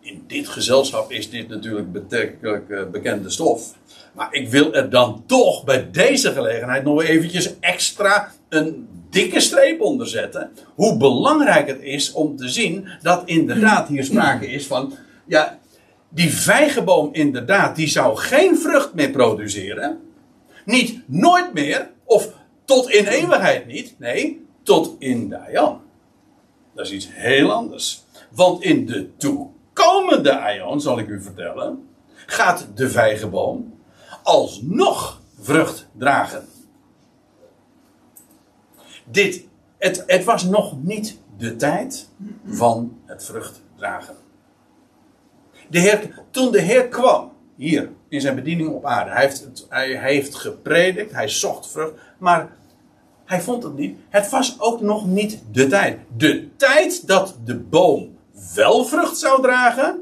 in dit gezelschap is dit natuurlijk betrekkelijk eh, bekende stof. Maar ik wil er dan toch bij deze gelegenheid nog eventjes extra een dikke streep onder zetten. Hoe belangrijk het is om te zien dat inderdaad hier sprake is van. Ja, die vijgenboom inderdaad, die zou geen vrucht meer produceren. Niet nooit meer, of tot in eeuwigheid niet. Nee, tot in Dayan. Dat is iets heel anders. Want in de toekomende aion, zal ik u vertellen, gaat de vijgenboom alsnog vrucht dragen. Dit, het, het was nog niet de tijd van het vrucht dragen. De Heer, toen de Heer kwam, hier in zijn bediening op aarde, hij heeft, hij, heeft gepredikt, hij zocht vrucht, maar hij vond het niet. Het was ook nog niet de tijd. De tijd dat de boom wel vrucht zou dragen,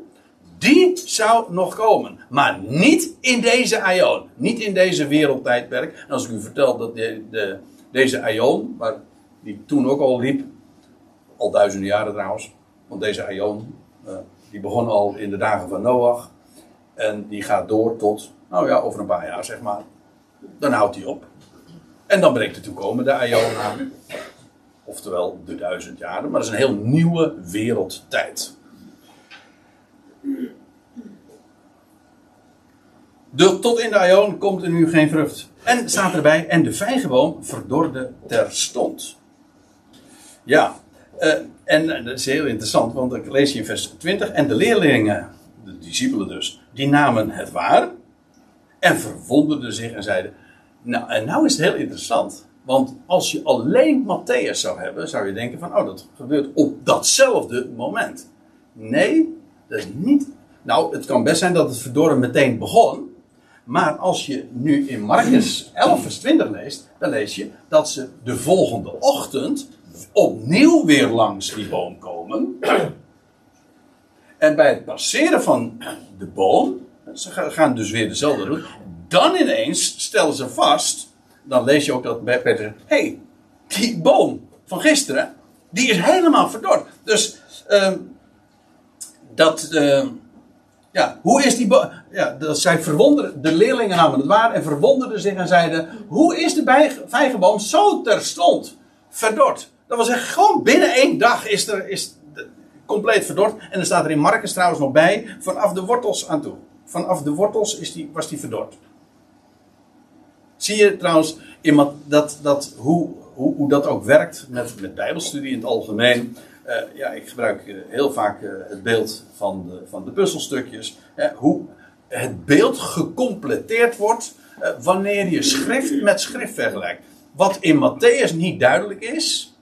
die zou nog komen. Maar niet in deze aion. Niet in deze wereldtijdperk. En als ik u vertel dat de, de, deze aion, waar die toen ook al liep, al duizenden jaren trouwens, want deze aion, uh, die begon al in de dagen van Noach. En die gaat door tot, nou ja, over een paar jaar zeg maar. Dan houdt hij op. En dan breekt de toekomende aion aan. Oftewel de duizend jaren. Maar dat is een heel nieuwe wereldtijd. De, tot in de aion komt er nu geen vrucht. En staat erbij, en de vijgenboom verdorde terstond. Ja, uh, en dat is heel interessant, want ik lees je in vers 20. En de leerlingen, de discipelen dus, die namen het waar. En verwonderden zich en zeiden: Nou, en nou is het heel interessant. Want als je alleen Matthäus zou hebben, zou je denken: van, Oh, dat gebeurt op datzelfde moment. Nee, dat is niet. Nou, het kan best zijn dat het verdorren meteen begon. Maar als je nu in Marcus 11, vers 20 leest, dan lees je dat ze de volgende ochtend opnieuw weer langs die boom komen. En bij het passeren van de boom, ze gaan dus weer dezelfde route, dan ineens stellen ze vast, dan lees je ook dat bij Peter hé, hey, die boom van gisteren, die is helemaal verdord. Dus uh, dat, uh, ja, hoe is die boom, ja, dat zij verwonderen, de leerlingen namen het waar en verwonderden zich en zeiden, hoe is de vijgenboom zo terstond verdord? Dat wil zeggen, gewoon binnen één dag is er is compleet verdord. En er staat er in Marcus trouwens nog bij, vanaf de wortels aan toe. Vanaf de wortels is die, was die verdord. Zie je trouwens in dat, dat, hoe, hoe, hoe dat ook werkt met, met bijbelstudie in het algemeen. Uh, ja, ik gebruik uh, heel vaak uh, het beeld van de, van de puzzelstukjes. hoe het beeld gecompleteerd wordt wanneer je schrift met schrift vergelijkt. Wat in Matthäus niet duidelijk is,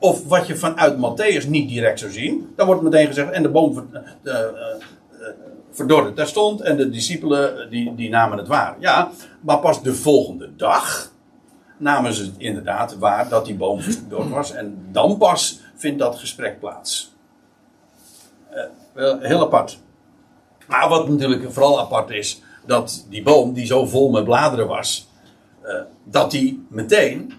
of wat je vanuit Matthäus niet direct zou zien. Dan wordt meteen gezegd, en de boom ver, de, uh, verdorde terstond en de discipelen die, die namen het waar. Ja, maar pas de volgende dag namen ze het inderdaad waar dat die boom verdord was. En dan pas vindt dat gesprek plaats. Uh, heel apart. Maar wat natuurlijk vooral apart is, dat die boom die zo vol met bladeren was, dat die meteen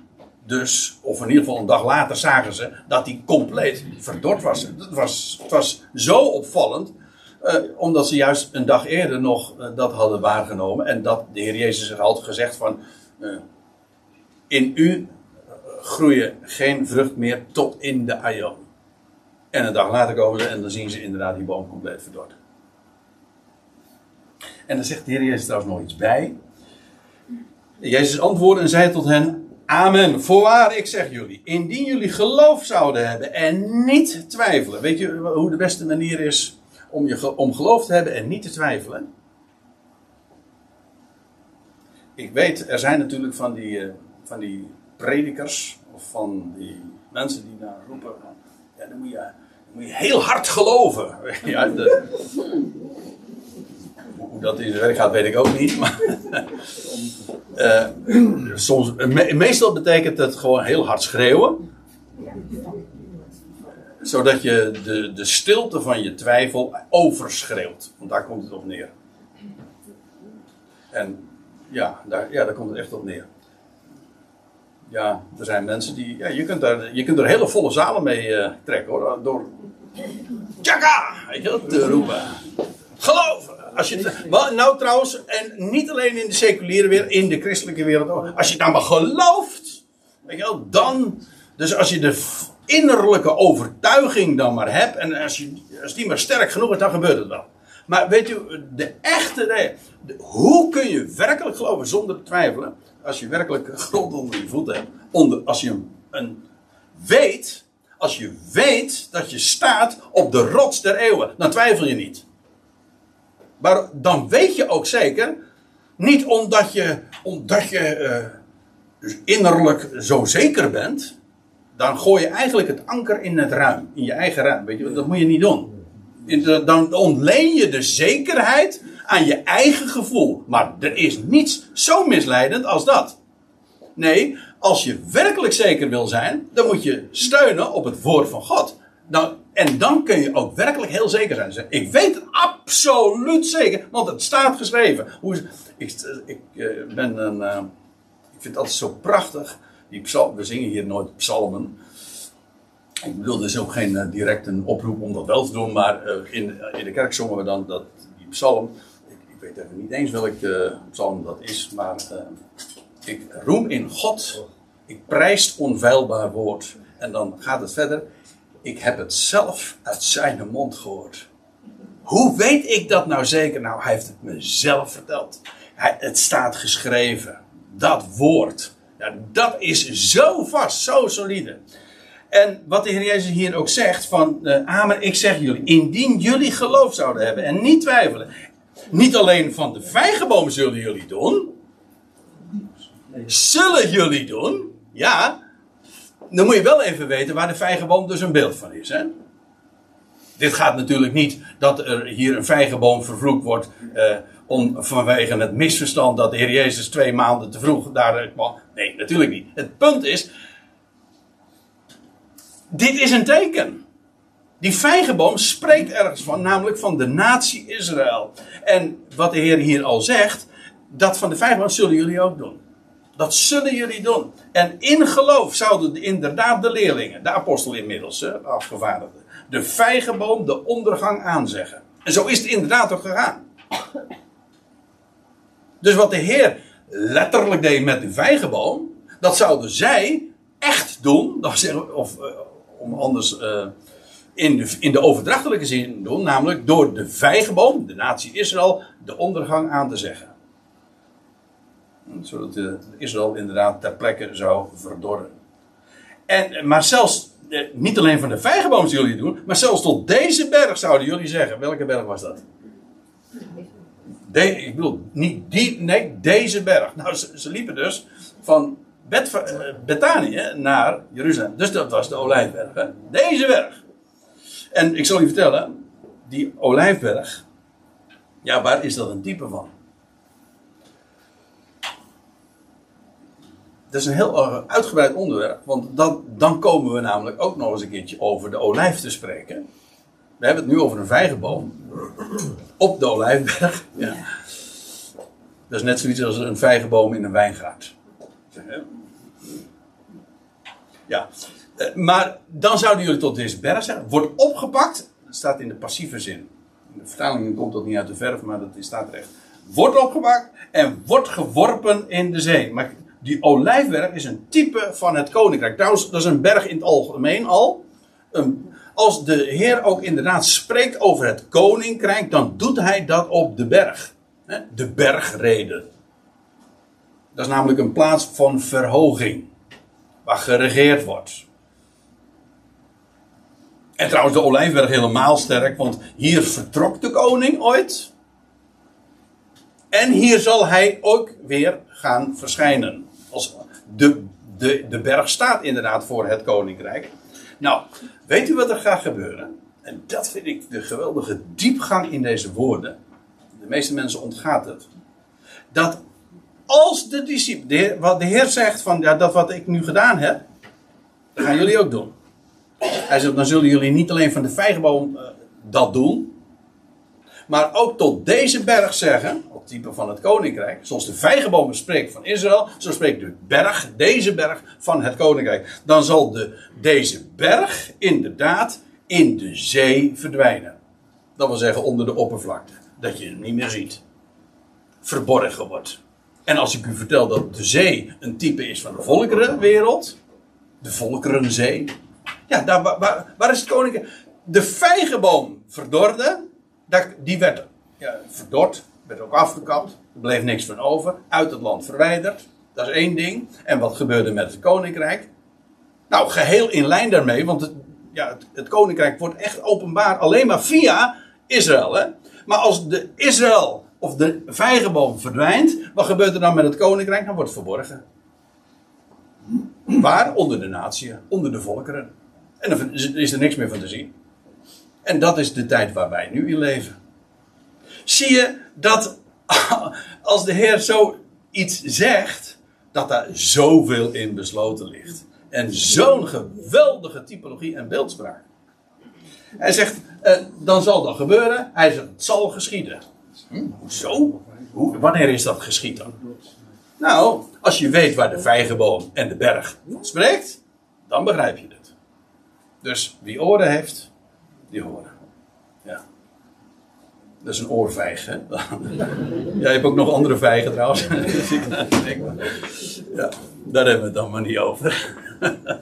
dus, of in ieder geval een dag later zagen ze dat hij compleet verdord was. Het was, het was zo opvallend, uh, omdat ze juist een dag eerder nog uh, dat hadden waargenomen. En dat de Heer Jezus had gezegd van, uh, in u groeien geen vrucht meer tot in de aion. En een dag later komen ze en dan zien ze inderdaad die boom compleet verdord. En dan zegt de Heer Jezus trouwens nog iets bij. Jezus antwoordde en zei tot hen: Amen. Voorwaar, ik zeg jullie, indien jullie geloof zouden hebben en niet twijfelen. Weet je hoe de beste manier is om, je, om geloof te hebben en niet te twijfelen? Ik weet, er zijn natuurlijk van die, uh, van die predikers, of van die mensen die daar roepen, ja, dan moet je, moet je heel hard geloven. [laughs] Ja, de, dat in de werk gaat, weet ik ook niet. Maar uh, [laughs] soms, me, meestal betekent het gewoon heel hard schreeuwen. Zodat je de, de stilte van je twijfel overschreeuwt. Want daar komt het op neer. En ja, daar, ja, daar komt het echt op neer. Ja, er zijn mensen die. Ja, je, kunt daar, je kunt er hele volle zalen mee uh, trekken hoor. Door. Tjaka! Weet je te roepen. Geloof! Als je, nou trouwens, en niet alleen in de seculiere wereld, in de christelijke wereld Als je nou maar gelooft, weet je dan. Dus als je de innerlijke overtuiging dan maar hebt, en als, je, als die maar sterk genoeg is, dan gebeurt het wel. Maar weet u, de echte. Hoe kun je werkelijk geloven zonder twijfelen? Als je werkelijk grond onder je voeten hebt. Onder, als je een weet Als je weet dat je staat op de rots der eeuwen, dan twijfel je niet. Maar dan weet je ook zeker, niet omdat je, omdat je eh, dus innerlijk zo zeker bent, dan gooi je eigenlijk het anker in het ruim, in je eigen ruim. Weet je, dat moet je niet doen. Dan ontleen je de zekerheid aan je eigen gevoel. Maar er is niets zo misleidend als dat. Nee, als je werkelijk zeker wil zijn, dan moet je steunen op het woord van God. Dan, en dan kun je ook werkelijk heel zeker zijn. Ik weet het absoluut zeker, want het staat geschreven. Hoe ik ik eh, ben een. eh, ik vind het altijd zo prachtig. Die we zingen hier nooit psalmen. Ik bedoel, er is ook geen eh, direct een oproep om dat wel te doen, maar eh, in, in de kerk zongen we dan dat, die psalm. Ik, ik weet even niet eens welk eh, psalm dat is, maar eh, ik roem in God. Ik prijs het onveilbaar woord. En dan gaat het verder. Ik heb het zelf uit zijn mond gehoord. Hoe weet ik dat nou zeker? Nou, hij heeft het me zelf verteld. Hij, het staat geschreven. Dat woord. Ja, dat is zo vast, zo solide. En wat de Heer Jezus hier ook zegt: van eh, Amen, ik zeg jullie, indien jullie geloof zouden hebben en niet twijfelen. Niet alleen van de vijgenboom zullen jullie doen. Zullen jullie doen? Ja. Dan moet je wel even weten waar de vijgenboom dus een beeld van is. Hè? Dit gaat natuurlijk niet dat er hier een vijgenboom vervloekt wordt. eh, om, vanwege het misverstand dat de Heer Jezus twee maanden te vroeg daar kwam. Nee, natuurlijk niet. Het punt is. Dit is een teken. Die vijgenboom spreekt ergens van, namelijk van de natie Israël. En wat de Heer hier al zegt, dat van de vijgenboom zullen jullie ook doen. Dat zullen jullie doen. En in geloof zouden de- inderdaad de leerlingen, de apostel inmiddels, afgevaardigden, de vijgenboom de ondergang aanzeggen. En zo is het inderdaad ook gegaan. Dus wat de Heer letterlijk deed met de vijgenboom, dat zouden zij echt doen, of eh, om anders eh, in, de, in de overdrachtelijke zin doen, namelijk door de vijgenboom, de natie Israël, de ondergang aan te zeggen. Zodat eh, Israël inderdaad ter plekke zou verdorren. En, maar zelfs, eh, niet alleen van de vijgenboom zullen jullie doen, maar zelfs tot deze berg zouden jullie zeggen. Welke berg was dat? De, ik bedoel, niet die, nee, deze berg. Nou, ze, liepen dus van eh, Bethanië naar Jeruzalem. Dus dat was de Olijfberg. Hè? Deze berg. En ik zal je vertellen, die Olijfberg, ja, waar is dat een type van? Dat is een heel eh, uitgebreid onderwerp, want dan, dan komen we namelijk ook nog eens een keertje over de olijf te spreken. We hebben het nu over een vijgenboom op de olijfberg. Ja. Dat is net zoiets als een vijgenboom in een wijngaard. Ja, Eh, maar dan zouden jullie tot deze berg zeggen. Wordt opgepakt, dat staat in de passieve zin. In de vertaling komt dat niet uit de verf, maar dat staat er echt. Wordt opgepakt en wordt geworpen in de zee. Maar die olijfberg is een type van het koninkrijk. Trouwens, dat is een berg in het algemeen al. Een- als de Heer ook inderdaad spreekt over het koninkrijk, dan doet hij dat op de berg. De bergreden. Dat is namelijk een plaats van verhoging. Waar geregeerd wordt. En trouwens, de Olijfberg helemaal sterk, want hier vertrok de koning ooit. En hier zal hij ook weer gaan verschijnen. Als de, de, de berg staat inderdaad voor het koninkrijk. Nou, weet u wat er gaat gebeuren? En dat vind ik de geweldige diepgang in deze woorden. De meeste mensen ontgaat het. Dat als de discipelen, wat de Heer zegt van ja, dat wat ik nu gedaan heb, dat gaan jullie ook doen. Hij zegt, dan zullen jullie niet alleen van de vijgenboom eh, dat doen, maar ook tot deze berg zeggen, type van het koninkrijk, zoals de vijgenboom spreekt van Israël, zo spreekt de berg, deze berg van het koninkrijk. Dan zal de, deze berg inderdaad in de zee verdwijnen. Dat wil zeggen onder de oppervlakte, dat je hem niet meer ziet. Verborgen wordt. En als ik u vertel dat de zee een type is van de volkerenwereld, de volkerenzee, ja, daar, waar- is het koninkrijk? De vijgenboom verdorde, die werd ja, verdord, werd ook afgekapt, er bleef niks van over, uit het land verwijderd. Dat is één ding. En wat gebeurde met het koninkrijk? Nou, geheel in lijn daarmee, want het- ja, het, het koninkrijk wordt echt openbaar alleen maar via Israël. Hè? Maar als de Israël of de vijgenboom verdwijnt, wat gebeurt er dan met het koninkrijk? Dan wordt het verborgen. Waar? Onder de natie, onder de volkeren. En dan is er niks meer van te zien. En dat is de tijd waar wij nu in leven. Zie je dat [laughs] als de Heer zo iets zegt, dat daar zoveel in besloten ligt. En zo'n geweldige typologie en beeldspraak. Hij zegt, eh, dan zal dat gebeuren. Hij zegt, het zal geschieden. Hm, hoezo? Hoe, wanneer is dat geschied dan? Nou, als je weet waar de vijgenboom en de berg spreekt, dan begrijp je het. Dus wie oren heeft, die horen. Dat is een oorvijg, hè? [laughs] Jij hebt ook nog andere vijgen trouwens. [laughs] ja, daar hebben we het dan maar niet over. [laughs]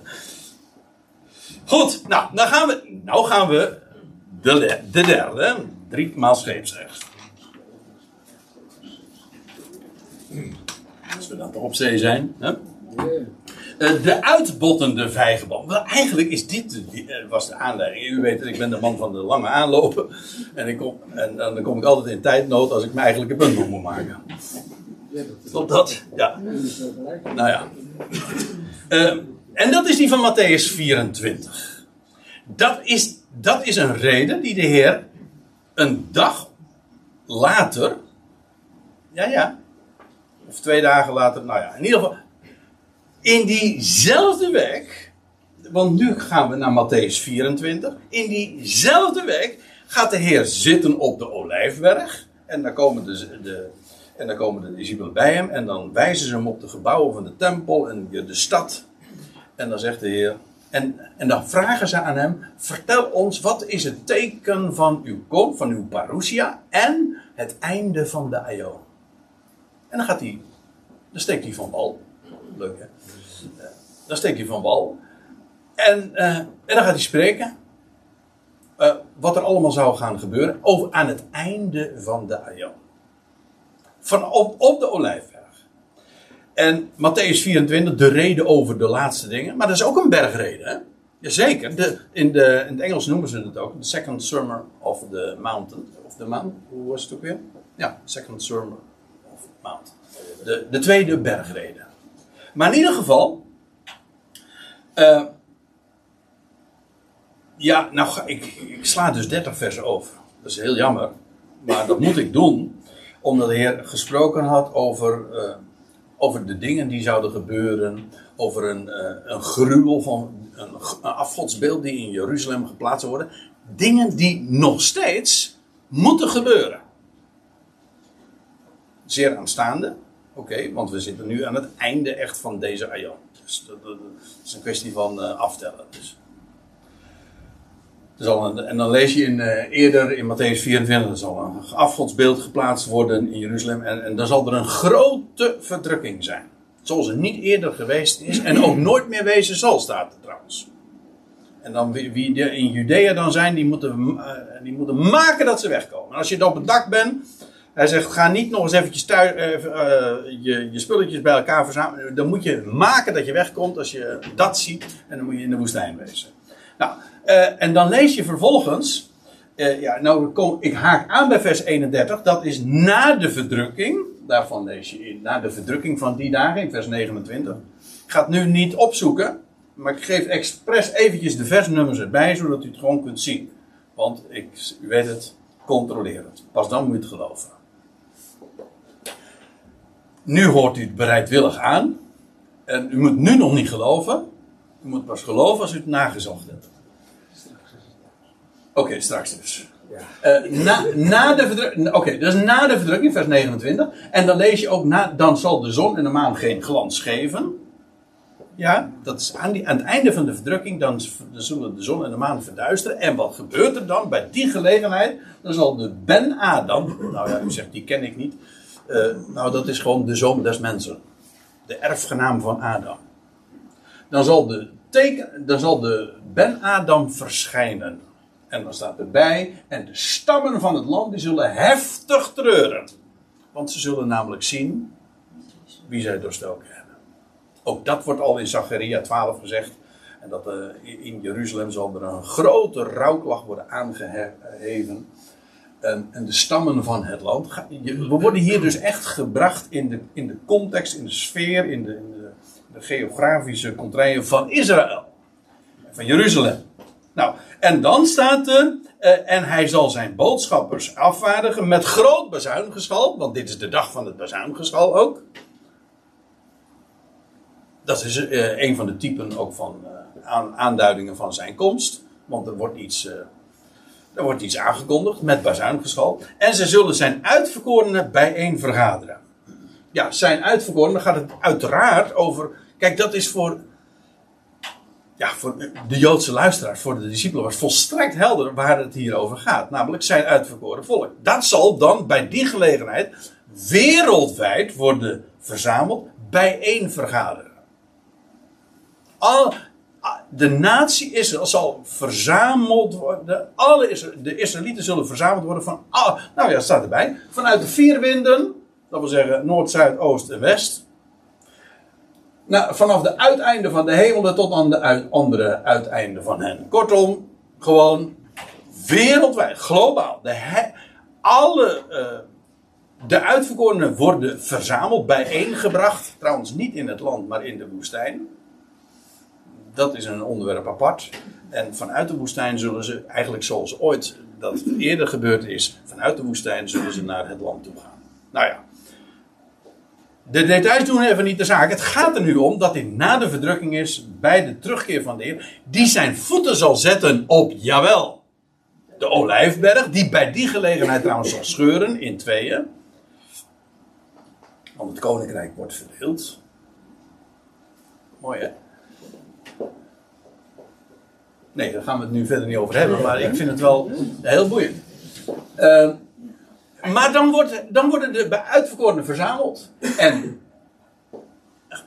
Goed, nou, dan gaan we, nou gaan we de, de derde, drie maal scheepsrecht. Als we dan toch op zee zijn. Hè? Eh, de uitbottende vijgenboom. Wel, eigenlijk is dit eh, was de aanleiding. U weet, ik ben de man van de lange aanlopen. En, ik en, dan kom ik altijd in tijdnood als ik mijn eigenlijke punt nog moet maken. Klopt dat? Ja. Nou ja. Uh, en dat is die van Matthäus 24. Dat is, dat is een reden die de Heer een dag later. Ja, ja. Of twee dagen later. Nou ja, in ieder geval in diezelfde week, want nu gaan we naar Matthäus 24. In diezelfde week gaat de Heer zitten op de olijfberg. En dan komen de, de, en dan komen de discipelen bij hem. En dan wijzen ze hem op de gebouwen van de tempel en de, stad. En dan zegt de Heer. En, en dan vragen ze aan hem: Vertel ons, wat is het teken van uw kom, van uw parousia. en het einde van de Aion? En dan gaat hij. Dan steekt hij van wal. Leuk hè? Dan steekt hij van wal. En, uh, en dan gaat hij spreken. Uh, wat er allemaal zou gaan gebeuren. Over, aan het einde van de Aion. Van op, op de Olijfberg. En Matthäus 24, de reden over de laatste dingen. Maar dat is ook een bergreden. Hè? Jazeker. De, in, de, in het Engels noemen ze het ook. The second sermon of the mountain. Of the mount. Hoe was het ook weer? Ja, second sermon of mount. De, de tweede bergreden. Maar in ieder geval. Uh, ja, nou, ik, ik sla dus 30 versen over. Dat is heel jammer. Maar dat moet ik doen. Omdat de Heer gesproken had over, uh, over de dingen die zouden gebeuren. Over een, uh, een gruwel van een, een afgodsbeeld die in Jeruzalem geplaatst worden. Dingen die nog steeds moeten gebeuren. Zeer aanstaande. Oké, want we zitten nu aan het einde echt van deze aion. Dus dat, is een kwestie van uh, aftellen. Dus. Een, en dan lees je in, uh, eerder in Matthäus 24, er zal een afgodsbeeld geplaatst worden in Jeruzalem. En, en dan zal er een grote verdrukking zijn. Zoals er niet eerder geweest is en ook nooit meer wezen zal, staat er trouwens. En dan wie, wie in Judea dan zijn, die moeten, uh, die moeten maken dat ze wegkomen. En als je op het dak bent, hij zegt, ga niet nog eens eventjes uh, uh, je, je spulletjes bij elkaar verzamelen. Dan moet je maken dat je wegkomt als je dat ziet. En dan moet je in de woestijn wezen. Nou, uh, en dan lees je vervolgens. ja, nou, ik haak aan bij vers 31. Dat is na de verdrukking. Daarvan lees je in. Na de verdrukking van die dagen, in vers 29. Ik ga het nu niet opzoeken. Maar ik geef expres eventjes de versnummers erbij, zodat u het gewoon kunt zien. Want ik, u weet het, controleer het. Pas dan moet je het geloven. Nu hoort u het bereidwillig aan. En u moet nu nog niet geloven. U moet pas geloven als u het nagezocht hebt. Oké, okay, straks dus. Ja. Uh, na, na, de verdrukking. Oké, okay, dus na de verdrukking, vers 29. En dan lees je ook, na, dan zal de zon en de maan geen glans geven. Ja, dat is aan, die, aan het einde van de verdrukking, dan, dan zullen de zon en de maan verduisteren. En wat gebeurt er dan bij die gelegenheid? Dan zal de Ben-Adam, nou ja, u zegt die ken ik niet. Uh, nou, dat is gewoon de zoon des mensen. De erfgenaam van Adam. Dan zal de, teken, dan zal de Ben-Adam verschijnen. En dan staat erbij, en de stammen van het land die zullen heftig treuren. Want ze zullen namelijk zien wie zij doorstoken hebben. Ook dat wordt al in Zacharia 12 gezegd. En dat uh, in Jeruzalem zal er een grote rouwklacht worden aangeheven. En, en, de stammen van het land. We worden hier dus echt gebracht in de, in de context, in de sfeer, in de, in de, de geografische contraien van Israël. Van Jeruzalem. Nou, en dan staat er. Uh, en hij zal zijn boodschappers afvaardigen met groot bazuingeschal. Want dit is de dag van het bazuingeschal ook. Dat is uh, een van de typen ook van uh, aan, aanduidingen van zijn komst. Want er wordt iets, er wordt iets aangekondigd met bazuingeschal. En ze zullen zijn uitverkorenen bijeen vergaderen. Ja, zijn uitverkorenen, gaat het uiteraard over. Kijk, dat is voor ja, voor de Joodse luisteraars, voor de discipelen, was volstrekt helder waar het hier over gaat. Namelijk zijn uitverkoren volk. Dat zal dan bij die gelegenheid wereldwijd worden verzameld, bijeen vergaderen. Al, de natie Israël zal verzameld worden. Alle de Israëlieten zullen verzameld worden van. nou ja, staat erbij. Vanuit de vier winden. Dat wil zeggen Noord, Zuid, Oost en West nou, vanaf de uiteinden van de hemel tot aan de andere uiteinden van hen. Kortom, gewoon wereldwijd, globaal. De alle uh, de uitverkorenen worden verzameld, bijeengebracht. Trouwens, niet in het land, maar in de woestijn. Dat is een onderwerp apart. En vanuit de woestijn zullen ze, eigenlijk zoals ooit dat eerder gebeurd is, vanuit de woestijn zullen ze naar het land toe gaan. Nou ja, de details doen even niet de zaak. Het gaat er nu om dat hij na de verdrukking is, bij de terugkeer van de Heer, die zijn voeten zal zetten op, jawel, de olijfberg, die bij die gelegenheid trouwens zal scheuren in tweeën. Want het koninkrijk wordt verdeeld. Mooi hè? Nee, daar gaan we het nu verder niet over hebben, maar ik vind het wel heel boeiend. Uh, maar dan, wordt, dan worden de uitverkorenen verzameld. En,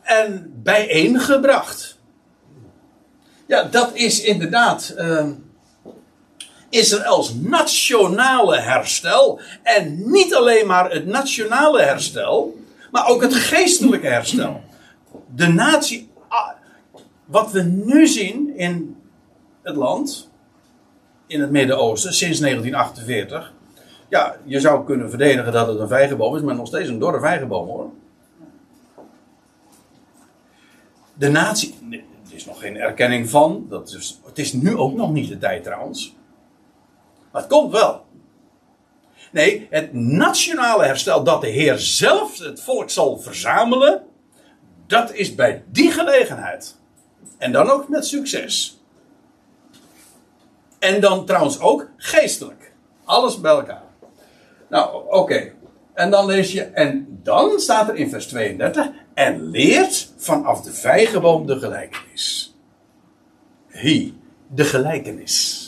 en bijeengebracht. Ja, dat is inderdaad uh, Israëls nationale herstel. En niet alleen maar het nationale herstel, maar ook het geestelijke herstel. De natie, wat we nu zien in het land, in het Midden-Oosten, sinds 1948 ja, je zou kunnen verdedigen dat het een vijgenboom is, maar nog steeds een dorre vijgenboom hoor. De natie, er is nog geen erkenning van. Dat is, het is nu ook nog niet de tijd trouwens. Maar het komt wel. Nee, het nationale herstel dat de Heer zelf het volk zal verzamelen, dat is bij die gelegenheid. En dan ook met succes. En dan trouwens ook geestelijk. Alles bij elkaar. Nou, oké. En dan lees je, en dan staat er in vers 32, en leert vanaf de vijgenboom de gelijkenis. Hi, de gelijkenis.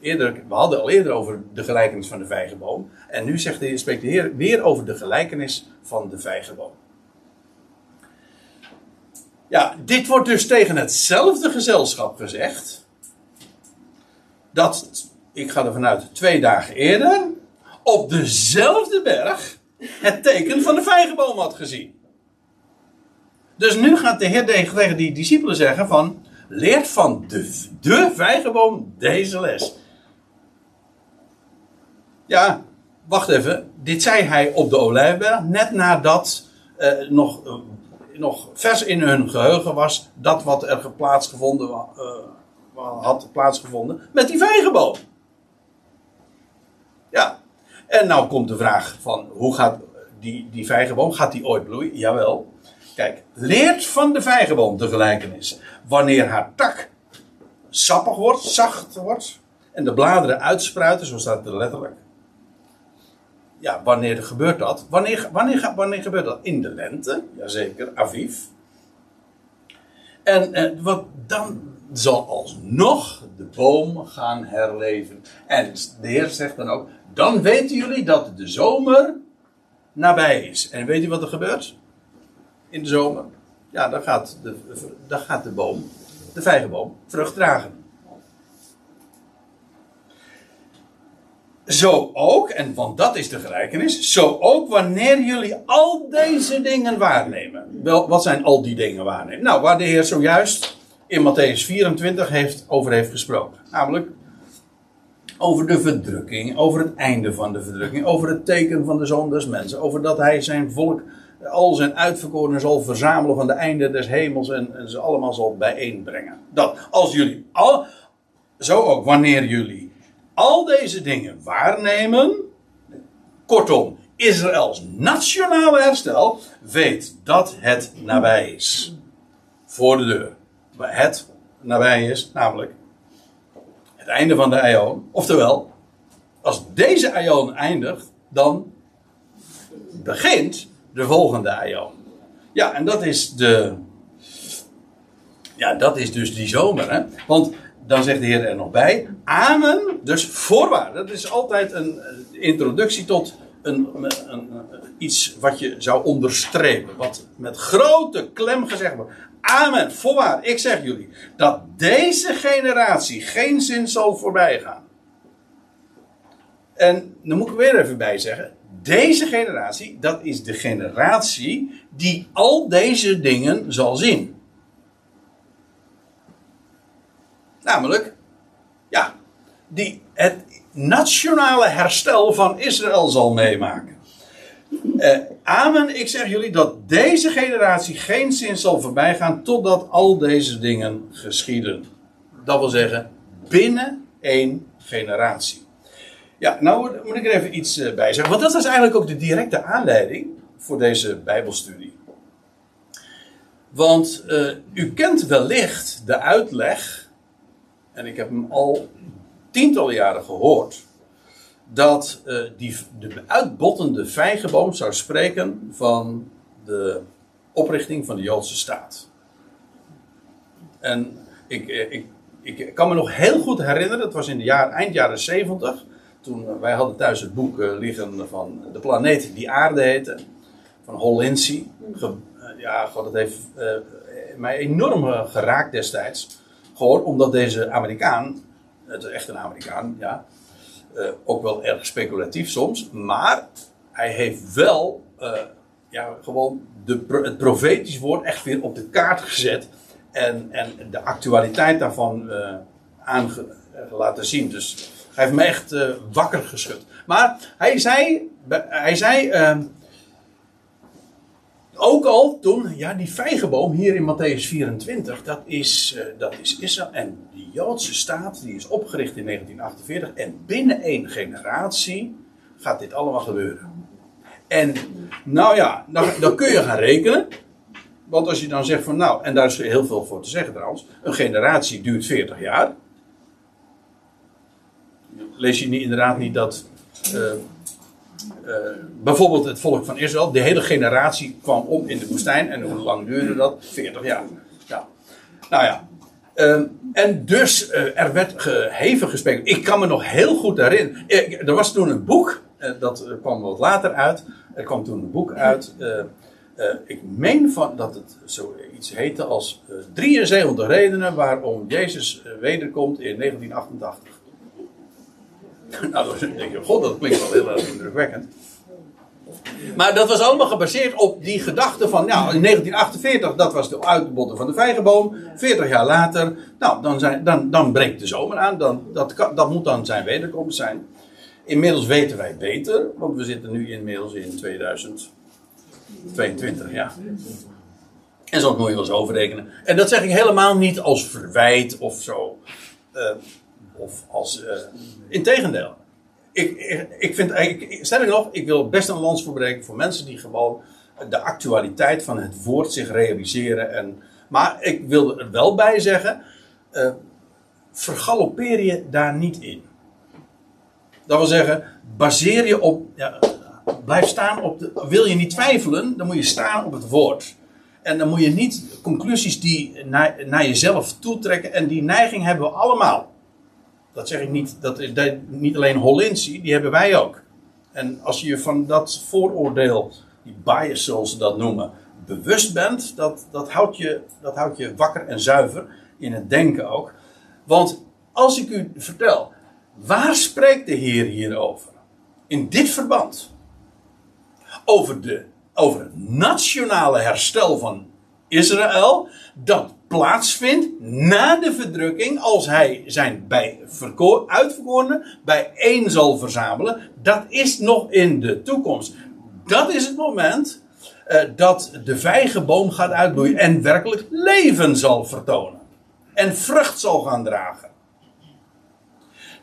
Eerder, we hadden al eerder over de gelijkenis van de vijgenboom. En nu zegt de, spreekt de Heer weer over de gelijkenis van de vijgenboom. Ja, dit wordt dus tegen hetzelfde gezelschap gezegd. Dat, ik ga er vanuit twee dagen eerder, op dezelfde berg het teken van de vijgenboom had gezien. Dus nu gaat de Heer tegen die discipelen zeggen van, leert van de, de vijgenboom deze les. Ja, wacht even. Dit zei hij op de Olijfberg, net nadat uh, nog, uh, nog vers in hun geheugen was dat wat er plaatsgevonden uh, had plaatsgevonden met die vijgenboom. Ja, en nou komt de vraag van hoe gaat die, die vijgenboom, gaat die ooit bloeien? Jawel. Kijk, leert van de vijgenboom de gelijkenis. Wanneer haar tak sappig wordt, zacht wordt en de bladeren uitspruiten, zo staat het letterlijk. Ja, wanneer gebeurt dat? Wanneer, wanneer, wanneer gebeurt dat? In de lente, jazeker, aviv. En eh, wat dan zal alsnog de boom gaan herleven. En de Heer zegt dan ook: dan weten jullie dat de zomer nabij is. En weet je wat er gebeurt? In de zomer? Ja, dan gaat de, dan gaat de boom, de vijgenboom, vrucht dragen. Zo ook, en want dat is de gelijkenis, zo ook wanneer jullie al deze dingen waarnemen. Wel, wat zijn al die dingen waarnemen? Nou, waar de Heer zojuist in Matthäus 24 heeft, over heeft gesproken. Namelijk over de verdrukking, over het einde van de verdrukking, over het teken van de zoon des mensen, over dat hij zijn volk, al zijn uitverkorenen zal verzamelen van de einde des hemels en, en ze allemaal zal bijeenbrengen. Dat als jullie al, zo ook wanneer jullie al deze dingen waarnemen, kortom, Israëls nationale herstel, weet dat het nabij is. Voor de deur. Het nabij is, namelijk het einde van de Aion. Oftewel, als deze Aion eindigt, dan begint de volgende Aion. Ja, en dat is de. Ja, dat is dus die zomer. Hè? Want dan zegt de Heer er nog bij. Amen, dus voorwaar. Dat is altijd een introductie tot een, een, een, iets wat je zou onderstrepen. Wat met grote klem gezegd wordt. Amen, voorwaar, ik zeg jullie. Dat deze generatie geen zin zal voorbijgaan. En dan moet ik er weer even bij zeggen. Deze generatie, dat is de generatie die al deze dingen zal zien. Namelijk, ja, die het nationale herstel van Israël zal meemaken. Uh, amen, ik zeg jullie dat deze generatie geen zin zal voorbijgaan totdat al deze dingen geschieden. Dat wil zeggen, binnen één generatie. Ja, nou moet ik er even iets uh, bij zeggen, want dat was eigenlijk ook de directe aanleiding voor deze Bijbelstudie. Want uh, u kent wellicht de uitleg, en ik heb hem al tientallen jaren gehoord dat uh, die, de uitbottende vijgenboom zou spreken van de oprichting van de Joodse staat. En ik, eh, ik, ik kan me nog heel goed herinneren, dat was in de jaar, eind jaren 70, toen wij hadden thuis het boek uh, liggen van de planeet die aarde heette, van Hollinsi. ja, God, dat heeft mij enorm geraakt destijds. Gewoon omdat deze Amerikaan het is echt een Amerikaan, ja. Uh, ook wel erg speculatief soms. Maar hij heeft wel uh, ja, gewoon de, het profetisch woord echt weer op de kaart gezet. En, en de actualiteit daarvan uh, laten zien. Dus hij heeft me echt wakker geschud. Maar hij zei, hij zei ehm, ook al toen, ja, die vijgenboom hier in Matthäus 24, dat is, uh, dat is Israël. En die Joodse staat, die is opgericht in 1948. En binnen één generatie gaat dit allemaal gebeuren. En, nou ja, dan, dan kun je gaan rekenen. Want als je dan zegt van, nou, en daar is heel veel voor te zeggen trouwens. Een generatie duurt 40 jaar. Lees je niet, inderdaad niet dat. Uh, uh, bijvoorbeeld het volk van Israël, de hele generatie kwam om in de woestijn. En hoe lang duurde dat? 40 jaar. Ja. Nou ja. Uh, en dus uh, er werd hevig gesproken. Ik kan me nog heel goed herinneren. er was toen een boek, dat kwam wat later uit. Er kwam toen een boek uit. ik meen van dat het zoiets heette als 73 redenen waarom Jezus wederkomt in 1988. [laughs] nou, dan denk je, god, dat klinkt wel heel erg indrukwekkend. Maar dat was allemaal gebaseerd op die gedachte van, nou, in 1948, dat was de uitbotten van de vijgenboom. 40 jaar later, nou, dan, zijn, dan, dan breekt de zomer aan. Dan, dat, dat moet dan zijn wederkomst zijn. Inmiddels weten wij beter, want we zitten nu inmiddels in 2022, ja. En zo moet je wel eens overrekenen. En dat zeg ik helemaal niet als verwijt of zo. Uh, of als. Uh, integendeel. Ik, ik, vind eigenlijk. Stel ik nog, ik wil best een lans voorbreken voor mensen die gewoon de actualiteit van het woord zich realiseren. En, maar ik wil er wel bij zeggen. Uh, je daar niet in. Dat wil zeggen, baseer je op. Ja, blijf staan op de. Wil je niet twijfelen, dan moet je staan op het woord. En dan moet je niet conclusies die naar, naar jezelf toetrekken. En die neiging hebben we allemaal. Dat zeg ik niet, dat is niet alleen Hollinsi, die hebben wij ook. En als je van dat vooroordeel, die bias zoals ze dat noemen, bewust bent, dat, dat, houdt je, dat houdt je wakker en zuiver in het denken ook. Want als ik u vertel, waar spreekt de Heer hier over? In dit verband. Over, de, over het nationale herstel van Israël, dat plaatsvindt na de verdrukking, als hij zijn bij verko- uitverkorenen bijeen zal verzamelen, dat is nog in de toekomst. Dat is het moment eh, dat de vijgenboom gaat uitbloeien en werkelijk leven zal vertonen. En vrucht zal gaan dragen.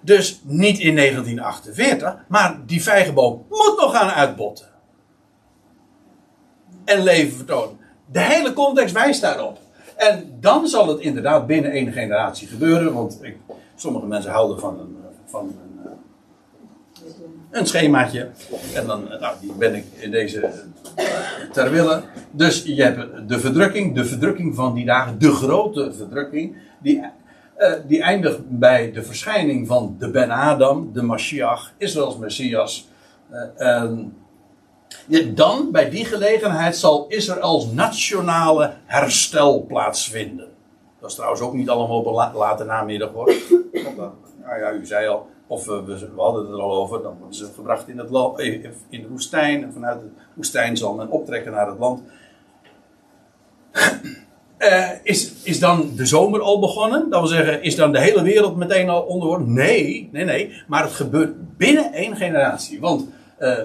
Dus niet in 1948, maar die vijgenboom moet nog gaan uitbotten. En leven vertonen. De hele context wijst daarop. En dan zal het inderdaad binnen één generatie gebeuren. Want ik, sommige mensen houden van een, van een, eh, een schemaatje. En dan, eh, nou, ben ik in deze eh, ter wille. Dus je hebt de verdrukking, de verdrukking van die dagen, de grote verdrukking. Die, die eindigt bij de verschijning van de Ben Adam, de Mashiach, Israëls Messias. En dan, bij die gelegenheid, zal Israëls nationale herstel plaatsvinden. Dat is trouwens ook niet allemaal op een la- late namiddag hoor. Nou ja, u zei al, of we, we hadden het er al over, dan worden ze gebracht in, het eh, in de woestijn. Vanuit de woestijn zal men optrekken naar het land. Eh, is, is dan de zomer al begonnen? Dat wil zeggen, is dan de hele wereld meteen al onderworpen? Nee, nee, nee. Maar het gebeurt binnen één generatie. Want eh,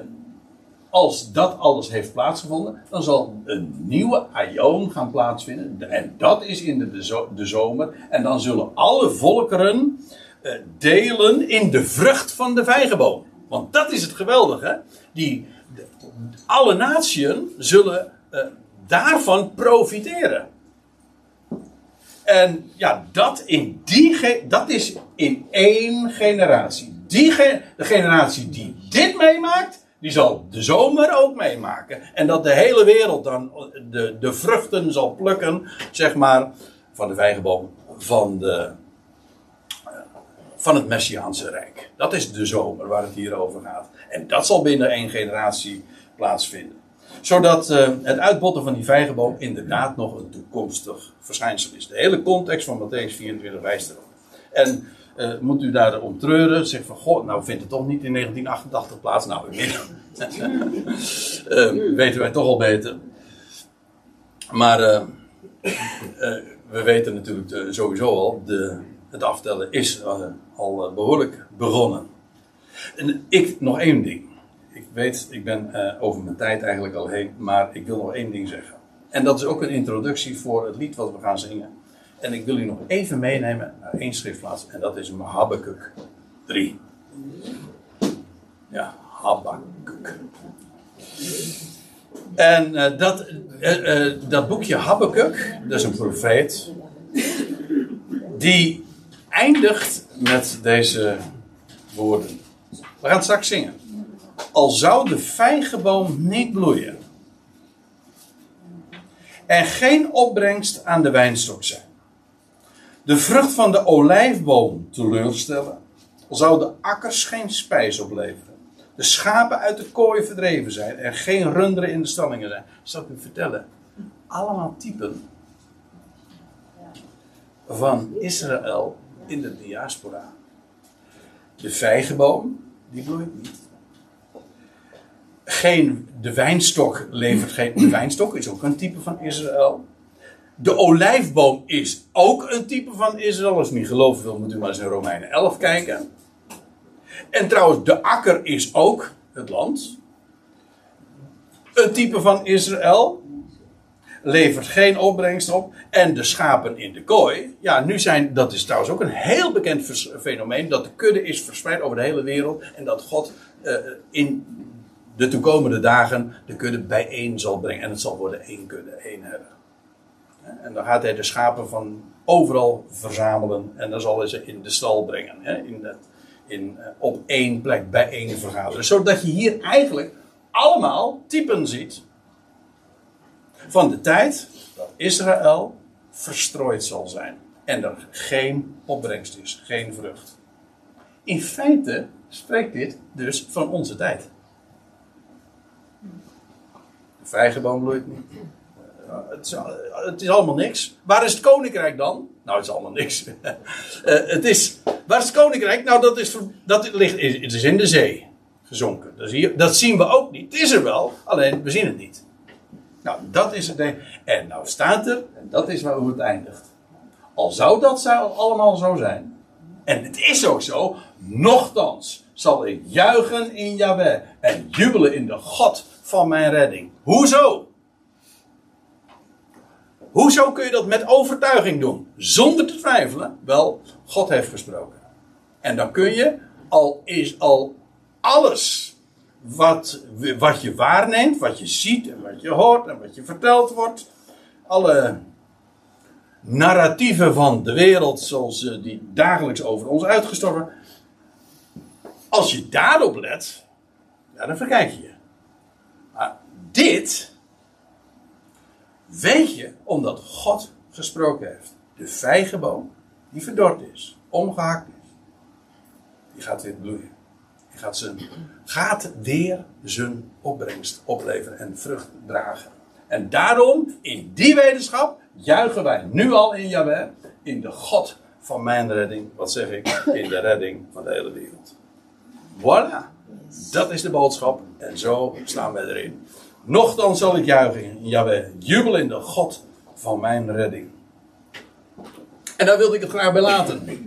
als dat alles heeft plaatsgevonden, dan zal een nieuwe aion gaan plaatsvinden. En dat is in de, de, zo- de zomer. En dan zullen alle volkeren eh, delen in de vrucht van de vijgenboom. Want dat is het geweldige. Die, alle natieën zullen eh, daarvan profiteren. En ja, dat, in die dat is in één generatie. Die ge- de generatie die dit meemaakt, die zal de zomer ook meemaken. En dat de hele wereld dan de, de vruchten zal plukken, zeg maar, van de vijgenboom, van, de, van het Messiaanse Rijk. Dat is de zomer waar het hier over gaat. En dat zal binnen één generatie plaatsvinden. Zodat eh, het uitbotten van die vijgenboom inderdaad nog een toekomstig verschijnsel is. De hele context van Matthäus 24 wijst erop. En eh, moet u daarom treuren, zeg van, goh, nou vindt het toch niet in 1988 plaats. Nou, [laughs] eh, weten wij toch al beter. Maar eh, we weten natuurlijk sowieso al, de, het aftellen is al eh, behoorlijk begonnen. En ik, nog één ding. Ik weet, ik ben over mijn tijd eigenlijk al heen, maar ik wil nog één ding zeggen. En dat is ook een introductie voor het lied wat we gaan zingen. En ik wil u nog even meenemen naar één schriftplaats, en dat is Habakkuk 3. Ja, Habakkuk. En eh, dat, eh, eh, dat boekje Habakkuk, dat is een profeet, die eindigt met deze woorden. We gaan straks zingen. Al zou de vijgenboom niet bloeien en geen opbrengst aan de wijnstok zijn, de vrucht van de olijfboom teleurstellen, zou de akkers geen spijs opleveren, de schapen uit de kooi verdreven zijn en geen runderen in de stallingen zijn. Zal ik u vertellen, allemaal typen van Israël in de diaspora. De vijgenboom, die bloeit niet. Geen, de wijnstok levert geen. De wijnstok is ook een type van Israël. De olijfboom is ook een type van Israël. Als u niet geloven wil, moet u maar eens in Romeinen 11 kijken. En trouwens, de akker is ook het land. Een type van Israël. Levert geen opbrengst op. En de schapen in de kooi. Ja, nu zijn. Dat is trouwens ook een heel bekend fenomeen. Dat de kudde is verspreid over de hele wereld. En dat God eh, in de toekomende dagen de kudde bijeen zal brengen. En het zal worden één kudde, één herder. En dan gaat hij de schapen van overal verzamelen. En dan zal hij ze in de stal brengen. In in, eh, op één plek bijeen vergaderen. Zodat je hier eigenlijk allemaal typen ziet. Van de tijd dat Israël verstrooid zal zijn. En er geen opbrengst is, geen vrucht. In feite spreekt dit dus van onze tijd. De vijgenboom bloeit niet. Het is, het is allemaal niks. Waar is het koninkrijk dan? Nou, het is allemaal niks. [laughs] Eh, het is, waar is het koninkrijk? Nou, dat is, dat ligt, het is in de zee gezonken. Dat, dat zien we ook niet. Het is er wel, alleen we zien het niet. Nou, dat is het. En nou staat er, en dat is waar het eindigt. al zou dat allemaal zo zijn, en het is ook zo, nochtans zal ik juichen in Yahweh en jubelen in de God van mijn redding. Hoezo? Hoezo kun je dat met overtuiging doen? Zonder te twijfelen? Wel, God heeft gesproken. En dan kun je, al is al alles wat, wat je waarneemt, wat je ziet en wat je hoort en wat je verteld wordt, alle narratieven van de wereld zoals eh, die dagelijks over ons uitgestorven, als je daarop let, dan verkijk je je. Maar dit weet je omdat God gesproken heeft. De vijgenboom die verdord is, omgehakt is, die gaat weer bloeien. Die gaat, zijn, gaat weer zijn opbrengst opleveren en vrucht dragen. En daarom, in die wetenschap, juichen wij nu al in Jahweh, in de God van mijn redding. Wat zeg ik? In de redding van de hele wereld. Voilà. Dat is de boodschap. En zo staan wij erin. Nochtans zal ik juichen in Jahweh. Jubel in de God van mijn redding. En daar wilde ik het graag bij laten.